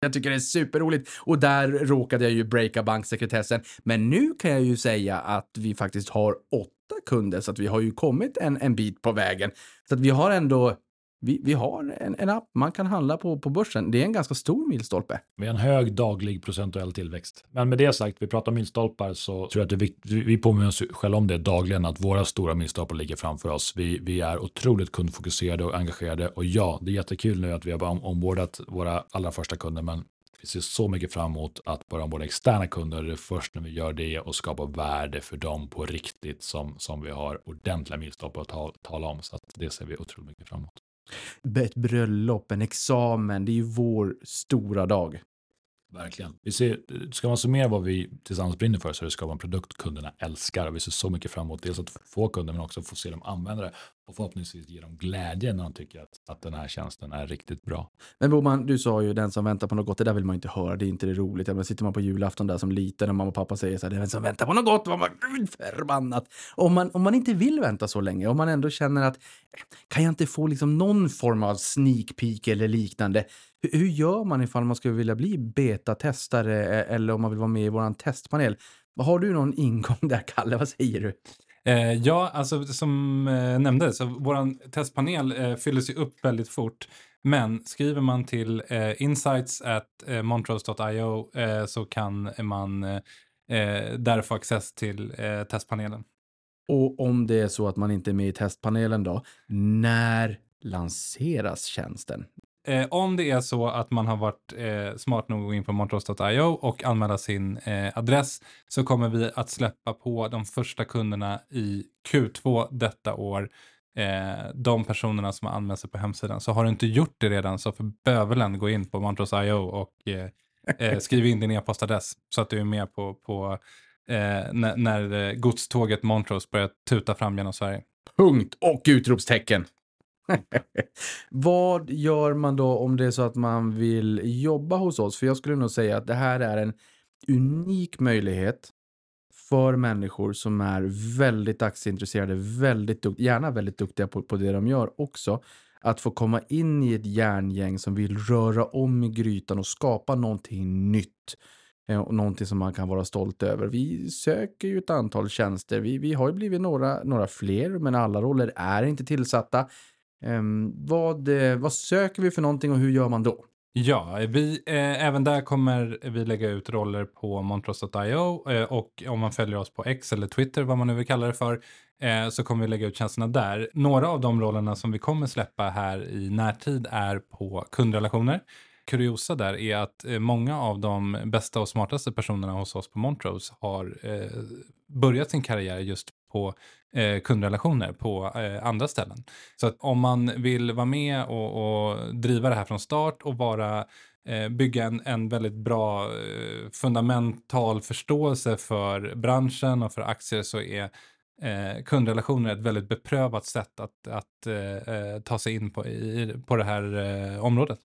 Jag tycker det är superroligt och där råkade jag ju breaka banksekretessen. Men nu kan jag ju säga att vi faktiskt har åtta kunder så att vi har ju kommit en, en bit på vägen. Så att vi har ändå vi, vi har en, en, app man kan handla på på börsen. Det är en ganska stor milstolpe. Med en hög daglig procentuell tillväxt. Men med det sagt, vi pratar milstolpar så tror jag att det är viktigt, vi påminner oss själva om det dagligen, att våra stora milstolpar ligger framför oss. Vi, vi är otroligt kundfokuserade och engagerade och ja, det är jättekul nu att vi har ombordat våra allra första kunder, men vi ser så mycket fram emot att börja omborda externa kunder. Det är först när vi gör det och skapar värde för dem på riktigt som, som vi har ordentliga milstolpar att ta, tala om. Så att det ser vi otroligt mycket fram emot ett bröllop, en examen. Det är ju vår stora dag. Verkligen. Vi ser, ska man summera vad vi tillsammans brinner för så är det att skapa en produkt kunderna älskar. Och vi ser så mycket fram emot dels att få kunder men också få se dem använda det och förhoppningsvis ge dem glädje när de tycker att, att den här tjänsten är riktigt bra. Men Boman, du sa ju den som väntar på något gott, det där vill man inte höra, det är inte det roligt. Men sitter man på julafton där som liten och mamma och pappa säger så här, den som väntar på något gott, man man gud förbannat. Om man, om man inte vill vänta så länge, om man ändå känner att kan jag inte få liksom någon form av sneak peek eller liknande, hur, gör man ifall man skulle vilja bli betatestare eller om man vill vara med i vår testpanel? Har du någon ingång där, Kalle? Vad säger du? Eh, ja, alltså som eh, nämndes, vår testpanel eh, fyller sig upp väldigt fort. Men skriver man till eh, insights at eh, montrose.io eh, så kan man eh, där få access till eh, testpanelen. Och om det är så att man inte är med i testpanelen då, när lanseras tjänsten? Eh, om det är så att man har varit eh, smart nog att gå in på montrose.io och anmäla sin eh, adress så kommer vi att släppa på de första kunderna i Q2 detta år. Eh, de personerna som har anmält sig på hemsidan. Så har du inte gjort det redan så för bövelen gå in på montrose.io och eh, eh, skriv in din e-postadress så att du är med på, på när, när godståget Montrose börjar tuta fram genom Sverige. Punkt och utropstecken. Vad gör man då om det är så att man vill jobba hos oss? För jag skulle nog säga att det här är en unik möjlighet för människor som är väldigt aktieintresserade, väldigt dukt, gärna väldigt duktiga på, på det de gör också, att få komma in i ett järngäng som vill röra om i grytan och skapa någonting nytt. Eh, och någonting som man kan vara stolt över. Vi söker ju ett antal tjänster. Vi, vi har ju blivit några, några fler, men alla roller är inte tillsatta. Ehm, vad, eh, vad söker vi för någonting och hur gör man då? Ja, vi, eh, även där kommer vi lägga ut roller på montrose.io eh, och om man följer oss på X eller Twitter, vad man nu vill kalla det för, eh, så kommer vi lägga ut tjänsterna där. Några av de rollerna som vi kommer släppa här i närtid är på kundrelationer. Kuriosa där är att eh, många av de bästa och smartaste personerna hos oss på Montrose har eh, börjat sin karriär just på eh, kundrelationer på eh, andra ställen. Så att om man vill vara med och, och driva det här från start och vara eh, bygga en, en väldigt bra eh, fundamental förståelse för branschen och för aktier så är eh, kundrelationer ett väldigt beprövat sätt att, att eh, eh ta sig in på, i, på det här eh, området.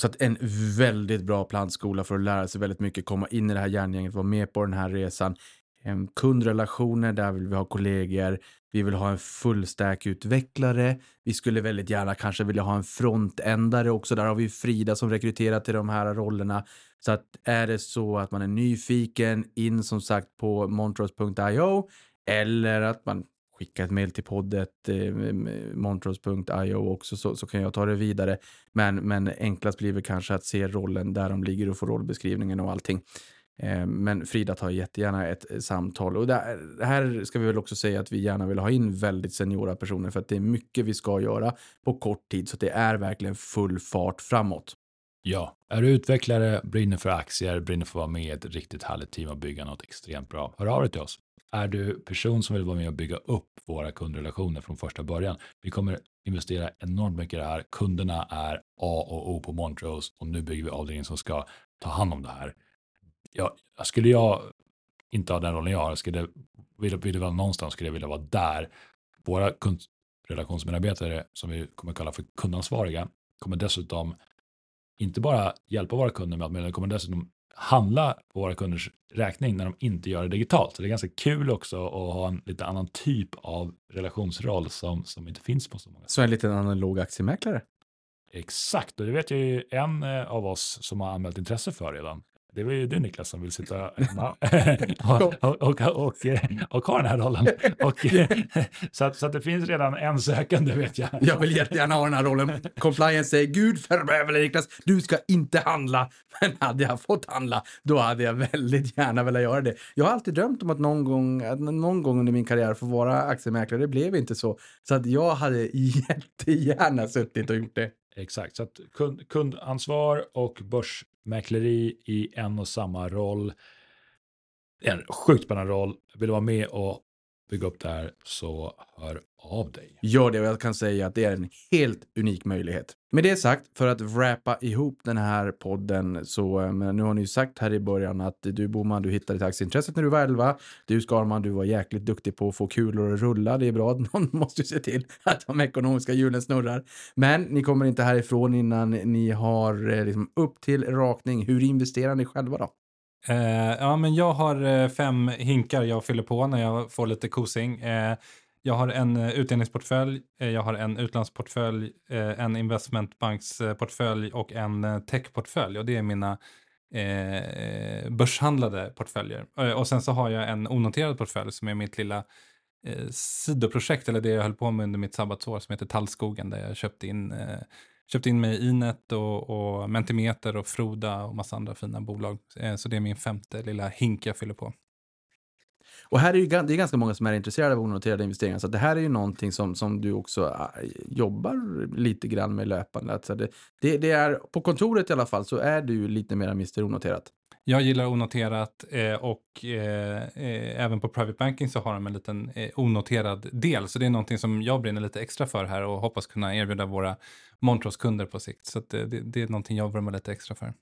Så att en väldigt bra plantskola för att lära sig väldigt mycket, komma in i det här järngänget, vara med på den här resan. Ehm, kundrelationer, där vill vi ha kollegor. Vi vill ha en fullstack-utvecklare. Vi skulle väldigt gärna kanske vilja ha en frontändare också. Där har vi Frida som rekryterar till de här rollerna. Så att är det så att man är nyfiken, in som sagt på montrose.io eller att man skickar ett mejl till poddet eh, montrose.io också så, så kan jag ta det vidare. Men, men enklast blir det kanske att se rollen där de ligger och få rollbeskrivningen och allting. Eh, men Frida tar jättegärna ett eh, samtal och där, här ska vi väl också säga att vi gärna vill ha in väldigt seniora personer för att det är mycket vi ska göra på kort tid så det är verkligen full fart framåt. Ja, är du utvecklare, brinner för aktier, brinner för att vara med i ett riktigt härligt team och bygga något extremt bra, hör av dig till oss. Är du person som vill vara med och bygga upp våra kundrelationer från första början? Vi kommer investera enormt mycket i det här. Kunderna är A och O på Montrose och nu bygger vi avdelningen som ska ta hand om det här. Ja, skulle jag inte ha den rollen jag har, skulle vill, vill vara någonstans skulle jag vilja vara där. Våra kundrelationsmedarbetare, som vi kommer kalla för kundansvariga, kommer dessutom inte bara hjälpa våra kunder med att, men de kommer dessutom handla på våra kunders räkning när de inte gör det digitalt. Så det är ganska kul också att ha en lite annan typ av relationsroll som, som inte finns på så många. Så en liten analog aktiemäklare? Exakt, och det vet jag ju en eh, av oss som har anmält intresse för redan. Det var ju du Niklas som vill sitta hemma och, och, och, och, och ha den här rollen. Och, så, att, så att det finns redan en sökande vet jag. Jag vill jättegärna ha den här rollen. Compliance säger Gud förbävle Niklas, du ska inte handla. Men hade jag fått handla, då hade jag väldigt gärna velat göra det. Jag har alltid drömt om att någon gång, att någon gång under min karriär få vara aktiemäklare. Det blev inte så. Så att jag hade jättegärna suttit och gjort det. Exakt, så att kund, kundansvar och börsmäkleri i en och samma roll. En sjukt spännande roll. Vill du vara med och bygga upp det här så hör av dig. Gör det och jag kan säga att det är en helt unik möjlighet. Med det sagt, för att wrappa ihop den här podden så, eh, men nu har ni ju sagt här i början att du Boman, du hittade taxiintresset när du var 11. Du Skarman, du var jäkligt duktig på att få kulor att rulla. Det är bra, någon måste se till att de ekonomiska hjulen snurrar. Men ni kommer inte härifrån innan ni har eh, liksom upp till rakning. Hur investerar ni själva då? Uh, ja, men jag har uh, fem hinkar jag fyller på när jag får lite kosing. Uh, jag har en eh, utdelningsportfölj, eh, jag har en utlandsportfölj, eh, en investmentbanksportfölj och en techportfölj. Och det är mina eh, börshandlade portföljer. Och sen så har jag en onoterad portfölj som är mitt lilla eh, sidoprojekt, eller det jag höll på med under mitt sabbatsår som heter Tallskogen, där jag köpte in eh, köpte in mig i Inet och, och Mentimeter och Froda och massa andra fina bolag. Eh, så det är min femte lilla hink jag fyller på. Och här är ju, det är ganska många som är intresserade av onoterade investeringar, så det här är ju någonting som, som du också äh, jobbar lite grann med löpande. Alltså det, det, det är, på kontoret i alla fall så är du lite mer Mr Onoterat. Jag gillar onoterat eh, och eh, eh, även på private banking så har de en liten eh, onoterad del. Så det är någonting som jag brinner lite extra för här och hoppas kunna erbjuda våra Montros-kunder på sikt. Så att, eh, det, det är någonting jag vurmar lite extra för.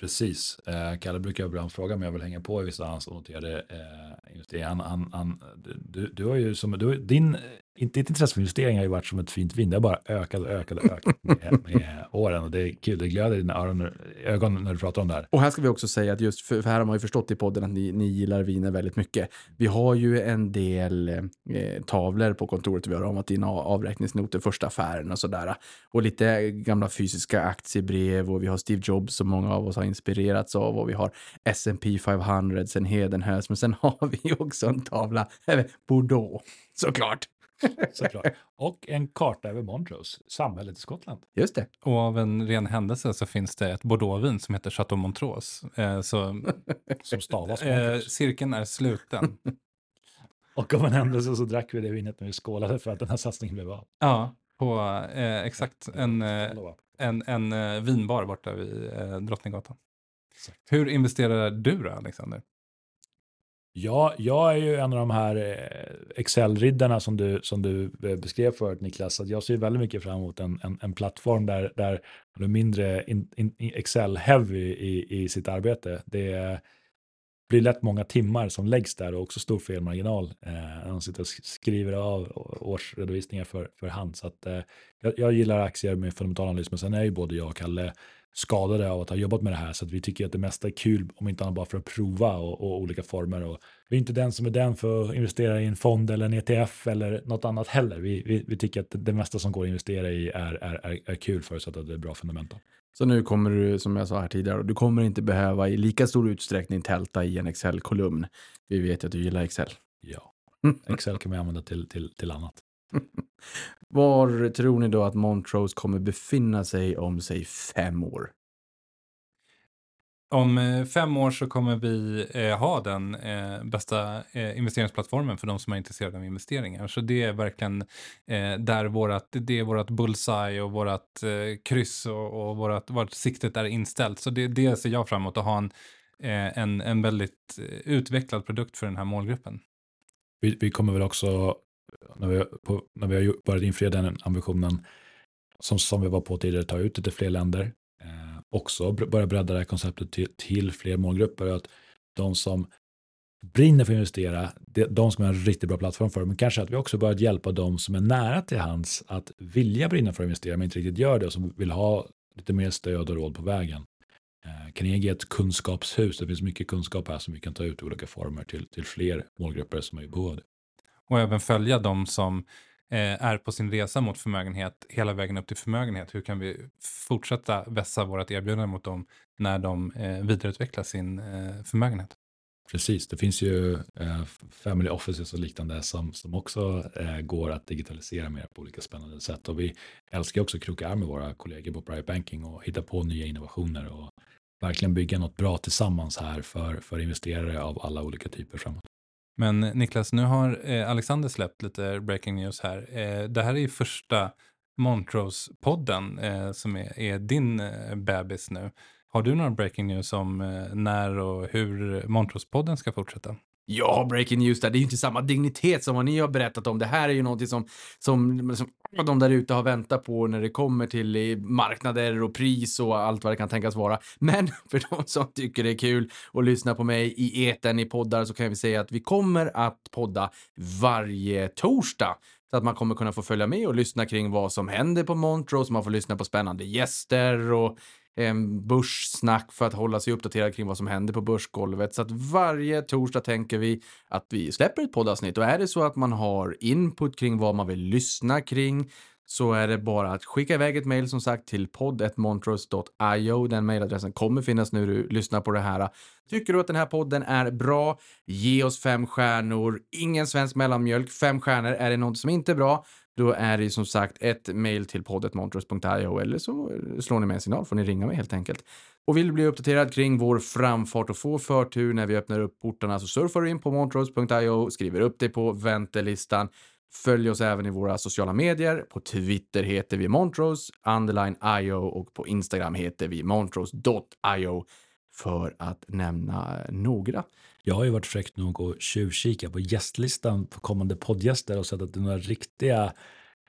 Precis. Eh, Kalle brukar ibland fråga om jag vill hänga på i vissa hans noterade eh, investeringar. Han, han, han, du, du har ju som, du, din, inte, ett intresse för investeringar har ju varit som ett fint vin. Det har bara ökat och ökat och ökat med, med åren. Och det är kul, det glöder i dina öron, ögon när du pratar om det här. Och här ska vi också säga att just för, för här har man ju förstått i podden att ni, ni gillar viner väldigt mycket. Vi har ju en del eh, tavlor på kontoret vi har ramat in avräkningsnoter, första affären och sådär. Och lite gamla fysiska aktiebrev och vi har Steve Jobs som många av oss har inspirerats av och vi har S&P 500 sen Hedenhös. Men sen har vi också en tavla eh, Bordeaux, såklart. Såklart. Och en karta över Montrose, samhället i Skottland. Just det. Och av en ren händelse så finns det ett Bordeauxvin som heter Chateau Montrose. Eh, så Som stavas eh, Montrose. cirkeln är sluten. Och av en händelse så drack vi det vinet när vi skålade för att den här satsningen blev av. ja, på eh, exakt en, eh, Hallå. en, en eh, vinbar borta vid eh, Drottninggatan. Exakt. Hur investerar du då, Alexander? Ja, jag är ju en av de här eh, Excel-riddarna som du, som du eh, beskrev förut Niklas. Att jag ser väldigt mycket fram emot en, en, en plattform där, där man är mindre Excel-heavy i, i sitt arbete. Det blir lätt många timmar som läggs där och också stor felmarginal. Eh, när man sitter och skriver av årsredovisningar för, för hand. Så att, eh, jag, jag gillar aktier med fundamental analys, men sen är ju både jag och Kalle skadade av att ha jobbat med det här. Så att vi tycker att det mesta är kul, om inte annat bara för att prova och, och olika former. Och vi är inte den som är den för att investera i en fond eller en ETF eller något annat heller. Vi, vi, vi tycker att det, mesta som går att investera i är, är, är, är kul förutsatt att det är bra fundamenta. Så nu kommer du, som jag sa här tidigare, du kommer inte behöva i lika stor utsträckning tälta i en Excel-kolumn. Vi vet ju att du gillar Excel. Ja, Excel kan man använda till, till, till annat. Var tror ni då att Montrose kommer befinna sig om, säg fem år? Om eh, fem år så kommer vi eh, ha den eh, bästa eh, investeringsplattformen för de som är intresserade av investeringar. Så det är verkligen eh, där vårat, det är vårat bullseye och vårat eh, kryss och, och vårat, vart siktet är inställt. Så det, det ser jag fram emot att ha en, eh, en, en väldigt utvecklad produkt för den här målgruppen. Vi, vi kommer väl också, när vi, på, när vi har börjat infria den ambitionen, som, som vi var på tidigare, ta ut det till fler länder. Eh, också börja bredda det här konceptet till, till fler målgrupper. Och att de som brinner för att investera, det, de som är en riktigt bra plattform för det, men kanske att vi också börjat hjälpa de som är nära till hands att vilja brinna för att investera, men inte riktigt gör det, och som vill ha lite mer stöd och råd på vägen. Eh, Carnegie är ett kunskapshus, det finns mycket kunskap här som vi kan ta ut i olika former till, till fler målgrupper som är i behov av det. Och även följa de som eh, är på sin resa mot förmögenhet hela vägen upp till förmögenhet. Hur kan vi fortsätta vässa vårt erbjudande mot dem när de eh, vidareutvecklar sin eh, förmögenhet? Precis, det finns ju eh, family offices och liknande som, som också eh, går att digitalisera mer på olika spännande sätt. Och vi älskar också att kroka arm med våra kollegor på Private Banking och hitta på nya innovationer och verkligen bygga något bra tillsammans här för, för investerare av alla olika typer framåt. Men eh, Niklas, nu har eh, Alexander släppt lite breaking news här. Eh, det här är ju första Montrose-podden eh, som är, är din eh, bebis nu. Har du några breaking news om eh, när och hur Montrose-podden ska fortsätta? Ja, breaking news där. Det är ju inte samma dignitet som vad ni har berättat om. Det här är ju någonting som, som, som de där ute har väntat på när det kommer till eh, marknader och pris och allt vad det kan tänkas vara. Men för de som tycker det är kul att lyssna på mig i eten i poddar så kan vi säga att vi kommer att podda varje torsdag. Så att man kommer kunna få följa med och lyssna kring vad som händer på Montrose. Man får lyssna på spännande gäster och Ehm, börssnack för att hålla sig uppdaterad kring vad som händer på börsgolvet. Så att varje torsdag tänker vi att vi släpper ett poddavsnitt. Och är det så att man har input kring vad man vill lyssna kring så är det bara att skicka iväg ett mejl som sagt till podd.montrose.io. Den mejladressen kommer finnas när du lyssnar på det här. Tycker du att den här podden är bra? Ge oss fem stjärnor. Ingen svensk mellanmjölk. Fem stjärnor. Är det något som inte är bra? Då är det ju som sagt ett mail till poddet.montrose.io eller så slår ni med en signal, får ni ringa mig helt enkelt. Och vill du bli uppdaterad kring vår framfart och få förtur när vi öppnar upp portarna så surfar du in på montrose.io, skriver upp dig på väntelistan. Följ oss även i våra sociala medier. På Twitter heter vi Montrose, underline IO och på Instagram heter vi montrose.io för att nämna några. Jag har ju varit fräck nog att tjuvkika på gästlistan på kommande poddgäster och sett att det är några riktiga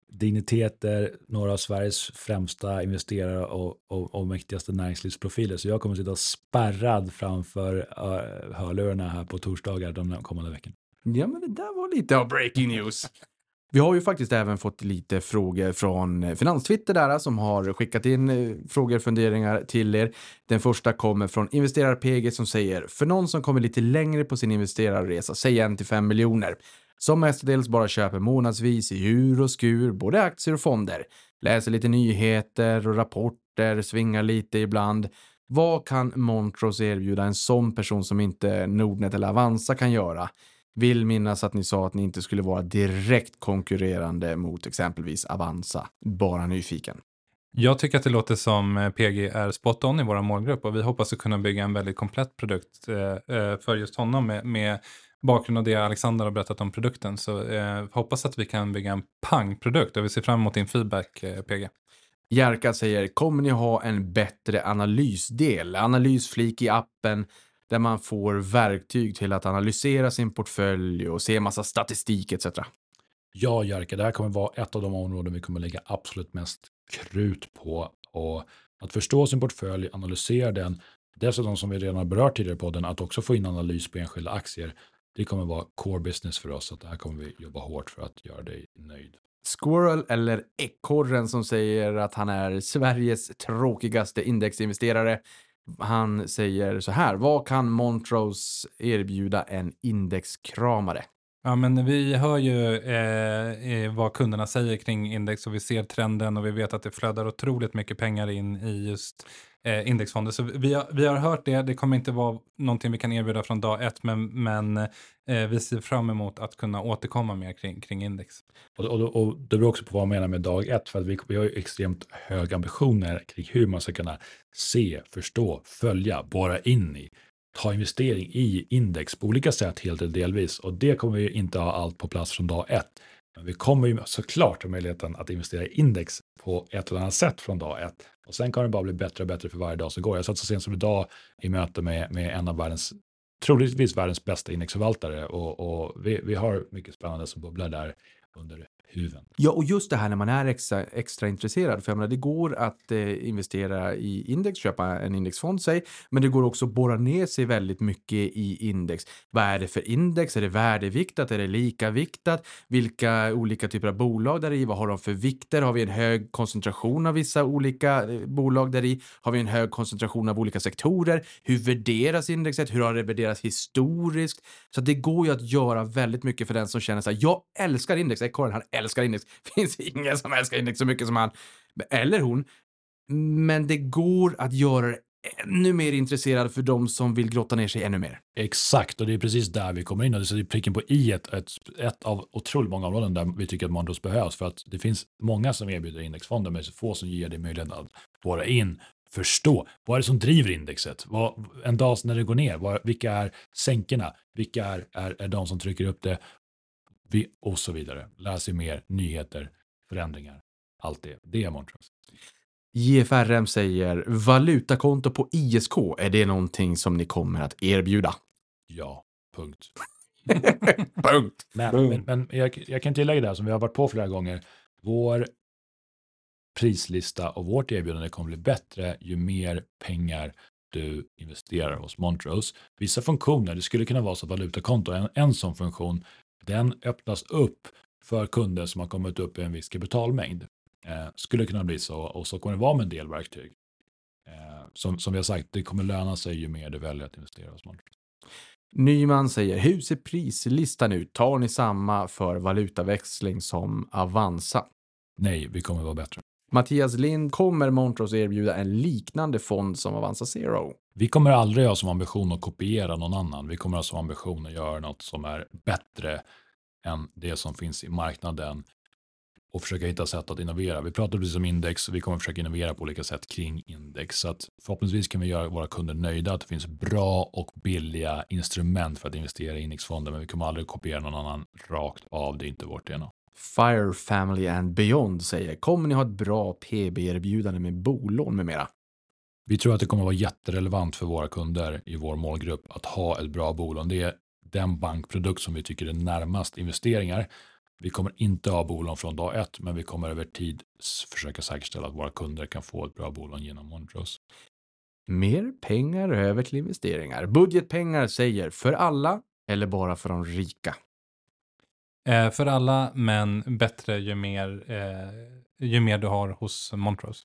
digniteter, några av Sveriges främsta investerare och, och, och mäktigaste näringslivsprofiler. Så jag kommer att sitta spärrad framför uh, hörlurarna här på torsdagar de kommande veckorna. Ja, men det där var lite av breaking news. Vi har ju faktiskt även fått lite frågor från eh, Finanstwitter där eh, som har skickat in eh, frågor och funderingar till er. Den första kommer från investerar-PG som säger för någon som kommer lite längre på sin investerarresa, säg en till fem miljoner, som mestadels bara köper månadsvis i ur och skur, både aktier och fonder, läser lite nyheter och rapporter, svingar lite ibland. Vad kan Montrose erbjuda en sån person som inte Nordnet eller Avanza kan göra? Vill minnas att ni sa att ni inte skulle vara direkt konkurrerande mot exempelvis Avanza. Bara nyfiken. Jag tycker att det låter som eh, PG är spot on i våra målgrupp och vi hoppas att kunna bygga en väldigt komplett produkt eh, eh, för just honom med, med bakgrund av det Alexander har berättat om produkten. Så hoppas att vi kan bygga en pangprodukt och vi ser fram emot din feedback PG. Jerka säger, kommer ni ha en bättre analysdel? Analysflik i appen där man får verktyg till att analysera sin portfölj och se massa statistik etc. Ja, Jerka, det här kommer vara ett av de områden vi kommer lägga absolut mest krut på. Och att förstå sin portfölj, analysera den, dessutom som vi redan har berört tidigare på den, att också få in analys på enskilda aktier. Det kommer vara core business för oss, så det här kommer vi jobba hårt för att göra dig nöjd. Squirrel eller ekorren som säger att han är Sveriges tråkigaste indexinvesterare han säger så här, vad kan Montrose erbjuda en indexkramare? Ja, men vi hör ju eh, eh, vad kunderna säger kring index och vi ser trenden och vi vet att det flödar otroligt mycket pengar in i just eh, indexfonder. Så vi har, vi har hört det, det kommer inte vara någonting vi kan erbjuda från dag ett, men, men eh, vi ser fram emot att kunna återkomma mer kring, kring index. Och, och, och det beror också på vad man menar med dag ett, för att vi, vi har ju extremt höga ambitioner kring hur man ska kunna se, förstå, följa, borra in i ta investering i index på olika sätt helt eller delvis och det kommer vi inte ha allt på plats från dag ett. Men vi kommer ju såklart ha möjligheten att investera i index på ett eller annat sätt från dag ett. Och sen kommer det bara bli bättre och bättre för varje dag som går. Jag satt så sent som idag i möte med, med en av världens, troligtvis världens bästa indexförvaltare och, och vi, vi har mycket spännande som bubblar där under huvuden. Ja, och just det här när man är extra, extra intresserad. För jag menar, det går att eh, investera i index, köpa en indexfond sig, men det går också att borra ner sig väldigt mycket i index. Vad är det för index? Är det värdeviktat? Är det likaviktat? Vilka olika typer av bolag där i? Vad har de för vikter? Har vi en hög koncentration av vissa olika eh, bolag där i? Har vi en hög koncentration av olika sektorer? Hur värderas indexet? Hur har det värderats historiskt? Så det går ju att göra väldigt mycket för den som känner så här, jag älskar index. Ekorren, han älskar älskar index. finns ingen som älskar index så mycket som han. Eller hon. Men det går att göra det ännu mer intresserad för de som vill grotta ner sig ännu mer. Exakt, och det är precis där vi kommer in. Och det är pricken på i ett, ett, ett av otroligt många områden där vi tycker att Mondos behövs. För att det finns många som erbjuder indexfonder, men så få som ger dig möjligheten att vara in, förstå. Vad är det som driver indexet? Vad, en dag när det går ner, vad, vilka är sänkorna? Vilka är, är, är de som trycker upp det? Vi, och så vidare. Lära sig mer, nyheter, förändringar, allt det. Det är Montrose. JFRM säger valutakonto på ISK, är det någonting som ni kommer att erbjuda? Ja, punkt. punkt. Men, men, men jag, jag, kan tillägga det här som vi har varit på flera gånger. Vår prislista och vårt erbjudande kommer bli bättre ju mer pengar du investerar hos Montrose. Vissa funktioner, det skulle kunna vara så att valutakonto är en, en sån funktion, den öppnas upp för kunder som har kommit upp i en viss kapitalmängd. Eh, skulle kunna bli så och så kommer det vara med en del verktyg. Eh, som, som vi har sagt, det kommer löna sig ju mer du väljer att investera hos Montrose. Nyman säger, hur ser prislistan ut? Tar ni samma för valutaväxling som Avanza? Nej, vi kommer vara bättre. Mattias Lind, kommer Montrose erbjuda en liknande fond som Avanza Zero? Vi kommer aldrig ha som ambition att kopiera någon annan. Vi kommer ha som ambition att göra något som är bättre än det som finns i marknaden och försöka hitta sätt att innovera. Vi pratar precis om index och vi kommer försöka innovera på olika sätt kring index. Så att förhoppningsvis kan vi göra våra kunder nöjda att det finns bra och billiga instrument för att investera i indexfonder, men vi kommer aldrig kopiera någon annan rakt av. Det är inte vårt DNA. Fire Family and Beyond säger, kommer ni ha ett bra PB-erbjudande med bolån med mera? Vi tror att det kommer vara jätterelevant för våra kunder i vår målgrupp att ha ett bra bolån. Det är den bankprodukt som vi tycker är närmast investeringar. Vi kommer inte ha bolån från dag ett, men vi kommer över tid försöka säkerställa att våra kunder kan få ett bra bolån genom Montrose. Mer pengar över till investeringar. Budgetpengar säger för alla eller bara för de rika? Eh, för alla, men bättre ju mer, eh, ju mer du har hos Montrose.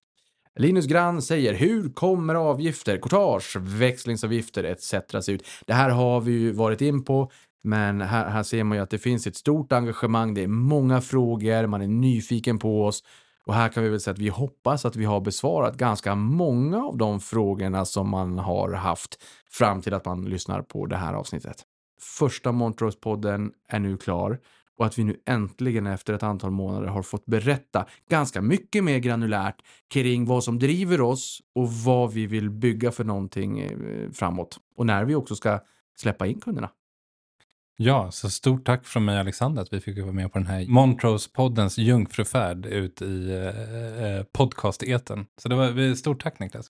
Linus Grann säger, hur kommer avgifter, courtage, växlingsavgifter etc. se ut? Det här har vi ju varit in på, men här, här ser man ju att det finns ett stort engagemang. Det är många frågor, man är nyfiken på oss och här kan vi väl säga att vi hoppas att vi har besvarat ganska många av de frågorna som man har haft fram till att man lyssnar på det här avsnittet. Första Montrose-podden är nu klar och att vi nu äntligen efter ett antal månader har fått berätta ganska mycket mer granulärt kring vad som driver oss och vad vi vill bygga för någonting eh, framåt och när vi också ska släppa in kunderna. Ja, så stort tack från mig Alexander att vi fick vara med på den här Montrose-poddens jungfrufärd ut i eh, eh podcast-eten. Så det var stort tack Niklas.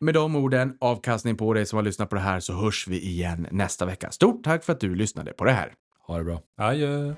Med de orden, avkastning på dig som har lyssnat på det här så hörs vi igen nästa vecka. Stort tack för att du lyssnade på det här. Ha det bra. Adjö.